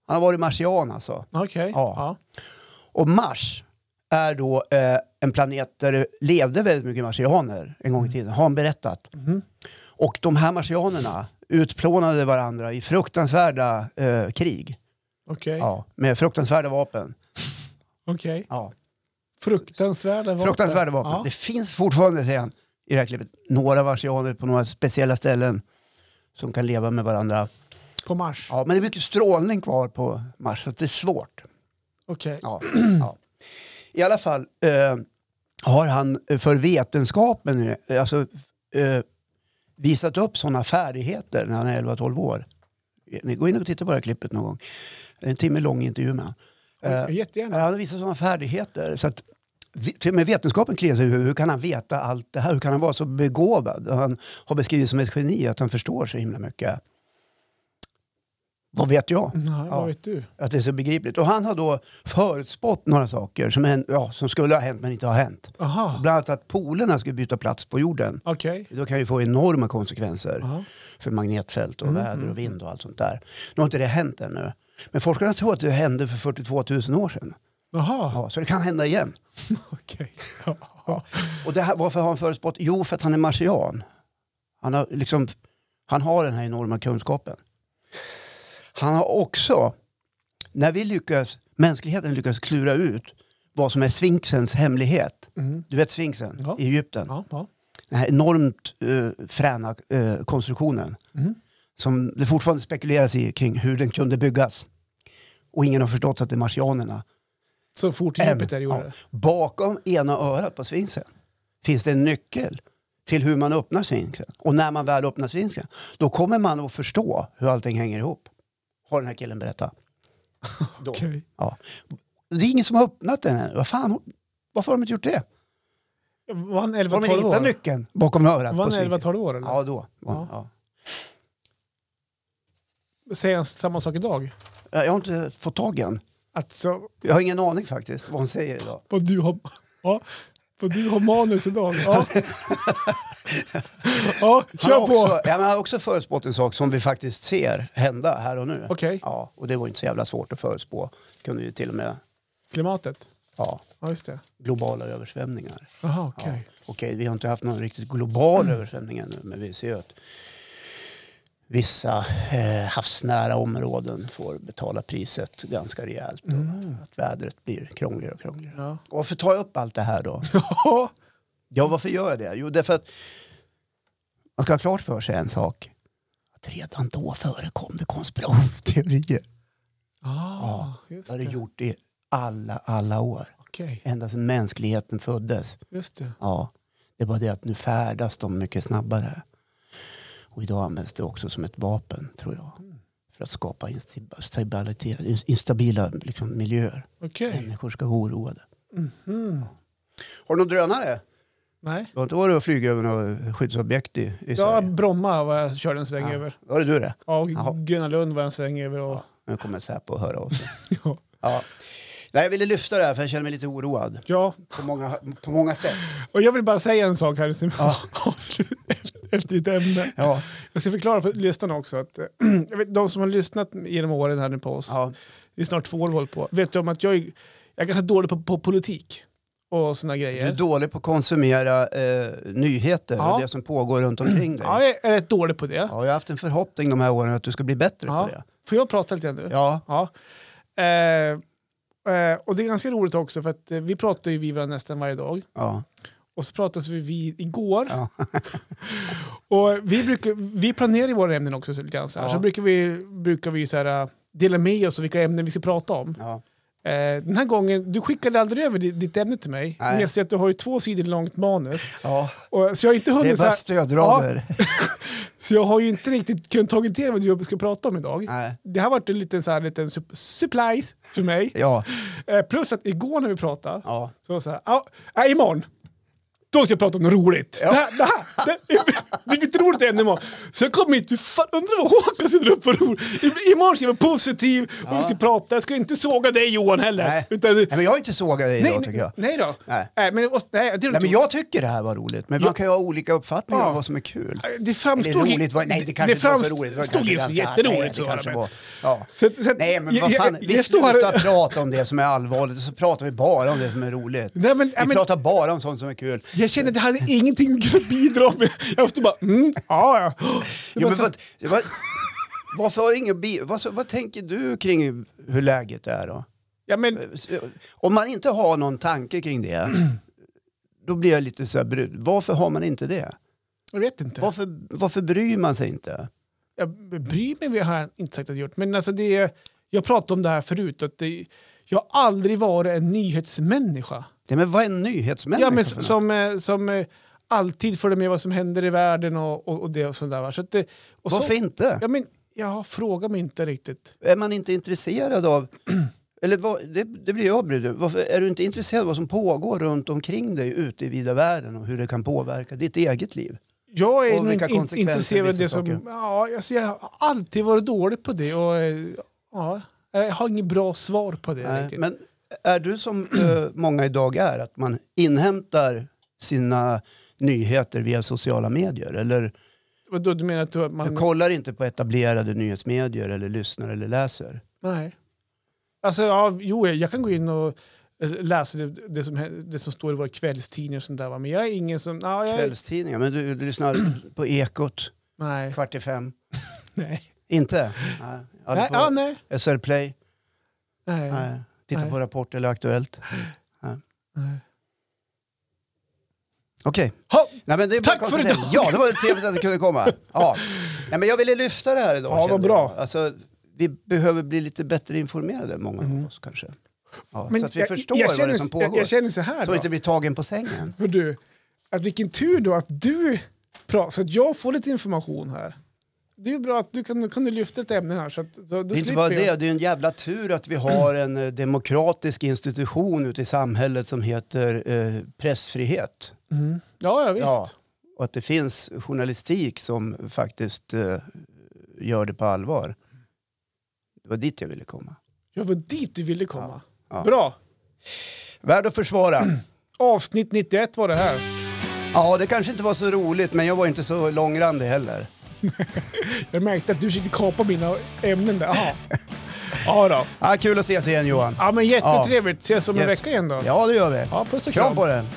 Han har varit marsian alltså. Okej. Ja. Ja. Och Mars är då eh, en planet där det levde väldigt mycket marsianer en gång i tiden, har han berättat. Mhm. Och de här marsianerna utplånade varandra i fruktansvärda eh, krig. Okej. Ja, med fruktansvärda vapen. Okej. Ja. Fruktansvärda vapen. Fruktansvärda vapen. Ja. Det finns fortfarande, säger han, i det här klippet, några marsianer på några speciella ställen som kan leva med varandra. På Mars. Ja, men det är mycket strålning kvar på Mars, så att det är svårt. Okej. Ja. ja. I alla fall eh, har han för vetenskapen eh, alltså, eh, visat upp sådana färdigheter när han är 11-12 år. Ni går in och tittar på det här klippet någon gång. En timme lång intervju med honom. Eh, Jättegärna. han har visat sådana färdigheter. Så att, till och med vetenskapen kliar sig huvudet. Hur kan han veta allt det här? Hur kan han vara så begåvad? Han har beskrivits som ett geni, att han förstår så himla mycket. Vad vet jag? Nej, vad vet du? Att det är så begripligt. Och han har då förutspått några saker som, hän- ja, som skulle ha hänt men inte har hänt. Aha. Bland annat att polerna skulle byta plats på jorden. Okej. Då kan ju få enorma konsekvenser Aha. för magnetfält och Mm, väder mm, och vind och allt sånt där. Nu har inte det hänt ännu. Men forskarna tror att det hände för 42 000 år sedan. Jaha. Ja, så det kan hända igen. Okej. Ja. Och det här, varför har han förutspått? Jo, för att han är marsian. Han har, liksom, han har den här enorma kunskapen. Han har också, när vi lyckas, mänskligheten lyckas klura ut vad som är sfinxens hemlighet. Mm. Du vet sfinxen Ja. i Egypten? Ja, ja. Den här enormt uh, fräna eh, konstruktionen. Mm. Som det fortfarande spekuleras i kring hur den kunde byggas. Och ingen har förstått att det är marsianerna. Så fort där gjorde Ja. det. Bakom ena örat på sfinxen finns det en nyckel till hur man öppnar sfinxen. Och när man väl öppnar sfinxen, då kommer man att förstå hur allting hänger ihop. Har den här killen berättat. Okej. Ja. Det är ingen som har öppnat den än. Vad fan, varför har de inte gjort det? Var han Har de 11-12 hittat år? nyckeln bakom örat Var han sfinxen? 11-12 år eller? Ja, då. Ja. Ja. Säger han samma sak idag? Jag har inte fått tag i den. Att så, Jag har ingen aning faktiskt vad hon säger idag. vad du har... Ja. Vad du har manus idag. Ja, ja Han kör har, på. också, ja, men han har också förutspått en sak som vi faktiskt ser hända här och nu. Okej, Ja, och det var inte så jävla svårt att förutspå. Kunde ju till och med klimatet. ja, Ja, just det. globala översvämningar. Jaha, okej. Ja. Okej, vi har inte haft någon riktigt global översvämning ännu, men vi ser ju att vissa eh, havsnära områden får betala priset ganska rejält. Och att vädret blir krångligare och krångligare. Ja. Och varför tar jag upp allt det här då? Ja. Ja, varför gör jag det? Jo, därför att man ska ha klart för sig en sak. Att redan då förekom det konspirationsteorier. Ah, just Det har det gjort i alla, alla år. Okej, Ända sedan mänskligheten föddes. just det. Ja, det är bara det att nu färdas de mycket snabbare. Och idag används det också som ett vapen, tror jag. För att skapa instab- stabilitet, instabila liksom, miljöer. Okej. Människor ska vara oroade. Mhm. Har du någon drönare? Nej. Du har inte varit och flugit över något skyddsobjekt i, i Ja, Sverige? Bromma var jag körde en sväng Ja. över. Var det du det? Ja, och Jaha. Gröna Lund var en sväng över. Och... Nu kommer Säpo att höra av sig. Ja. Ja. Nej, jag ville lyfta det här för jag känner mig lite oroad. ja, På många, på många sätt. och jag vill bara säga en sak här som Ja. efter ditt ämne. Ja, Jag ska förklara för lyssnarna också att eh, vet, de som har lyssnat genom åren här nu på oss, ja, det är snart två år vi håller på, vet du om att jag är, jag är ganska dålig på, på politik och såna du är grejer. dålig på att konsumera eh, nyheter Ja. och det som pågår runt omkring dig. Ja, jag är rätt dålig på det. Ja, jag har haft en förhoppning de här åren att du ska bli bättre Ja. på det. Får jag prata lite nu? Ja, Ja. Eh, eh, och det är ganska roligt också för att eh, vi pratar ju vi varandra nästan varje dag. ja, Och så pratades vi vid igår. ja. Och vi, brukar, vi planerar ju våra ämnen också så lite grann. Så, här. Ja. så brukar vi, brukar vi så här, äh, dela med oss av vilka ämnen vi ska prata om. ja. Eh, den här gången, du skickade aldrig över ditt, ditt ämne till mig. Nej. Men jag ser att du har ju två sidor långt manus. ja. Och, så jag har inte Det är hunnit bara här, stödrader. så jag har ju inte riktigt kunnat ta till vad du ska prata om idag. Nej. Det har varit en liten, så här, liten supplies för mig. Ja, Eh, plus att igår när vi pratade, ja. så var det så här, ja, äh, imorgon, då ska jag prata om något roligt. Ja. Det, här, det, här, det, det blir ett roligt ämne imorgon. Så jag kom hit, fan, undrar vad Håkan sitter upp för roligt. Imorgon ska jag vara positiv och vi ska prata. Jag ska inte såga dig Johan heller. Nej. Utan, Nej, men jag har inte sågat dig idag tycker jag. nej då. Nej. Nej, men, och, nej, det, är Nej, men jag tycker det här var roligt. Men Ja. man kan ju ha olika uppfattningar Ja. om vad som är kul. det framstod... Eller roligt, var, nej det kanske inte var så roligt. Det var framstod kanske jätteroligt. nej, det så, var, ja. Så, så, Nej men vad fan, jag- vi jag står här- slutar prata om det som är allvarligt och så pratar vi bara om det som är roligt. Nej, men, Vi pratar bara om sånt som är kul. Jag kände att jag hade ingenting att kunna bidra med. Jag måste bara, mm, ja, ja. Jo, var men så- vad, vad, varför har ingen bi, vad, vad tänker du kring hur läget är då? ja, men, Om man inte har någon tanke kring det, då blir jag lite så här brydd. Varför har man inte det? jag vet inte. Varför, varför bryr man sig inte? jag bryr mig, har jag inte sagt att jag gjort. Men alltså det jag pratade om det här förut. Att det, jag har aldrig varit en nyhetsmänniska. Ja, men vad är en nyhetsmänniska Ja, men som, eh, som eh, alltid följer med vad som händer i världen och, och, och det och sådär. va. Så det, och Varför så, inte? ja, men, jag frågar mig inte riktigt. Är man inte intresserad av... Eller vad, det, det blir jag brydd. Varför Är du inte intresserad av vad som pågår runt omkring dig ute i vida världen och hur det kan påverka ditt eget liv? Jag är Och nog vilka inte intresserad av det som... saker. Ja, alltså jag har alltid varit dålig på det. Och, eh, ja, jag har inget bra svar på det. Nej, riktigt. men är du som eh, många idag är, att man inhämtar sina nyheter via sociala medier? Eller Vadå, du menar att du, man... du kollar inte på etablerade nyhetsmedier eller lyssnar eller läser? Nej. Alltså, ja, jo, jag kan gå in och eh, läsa det, det, som, det som står i våra kvällstidningar och sånt där. va. Men jag är ingen som... Ja, jag, Kvällstidningar, men du, du lyssnar på Ekot nej. kvart i fem? Nej. Inte? Nej. Nej, på ja, nej. SR Play? Nej. Nej. Titta Nej. på Rapport eller Aktuellt? nej. Okej. Nej, men är bara Tack för idag. Ja, det var trevligt att du kunde komma. Ja. Nej, men jag ville lyfta det här idag. Ja, vad bra. jag. Alltså, vi behöver bli lite bättre informerade, många av oss kanske. Ja, så att vi förstår jag, vad känner, det är som pågår. Jag, jag känner så här så då. inte blir tagen på sängen. Hör du, att vilken tur då att du pratar, så att jag får lite information här. Det är ju bra att du kan, kan du lyfta ett ämne här. Så att, så, då Det är inte bara jag. det, det är en jävla tur att vi har en eh, demokratisk institution ute i samhället som heter eh, pressfrihet. Mm. Ja, ja, visst. Ja, och att det finns journalistik som faktiskt eh, gör det på allvar. Det var dit jag ville komma. Jag var dit du ville komma. Ja. Bra. Värd att försvara. Avsnitt 91 var det här. Ja, det kanske inte var så roligt, men jag var inte så långrandig heller. Jag märkte att du försökte kapa mina ämnen där. Aha. Ja då. Ja, kul att ses igen Johan. Ja men jättetrevligt. Ses om en Yes. vecka igen då. Ja, det gör vi. Ja, puss och Kram kram. på den.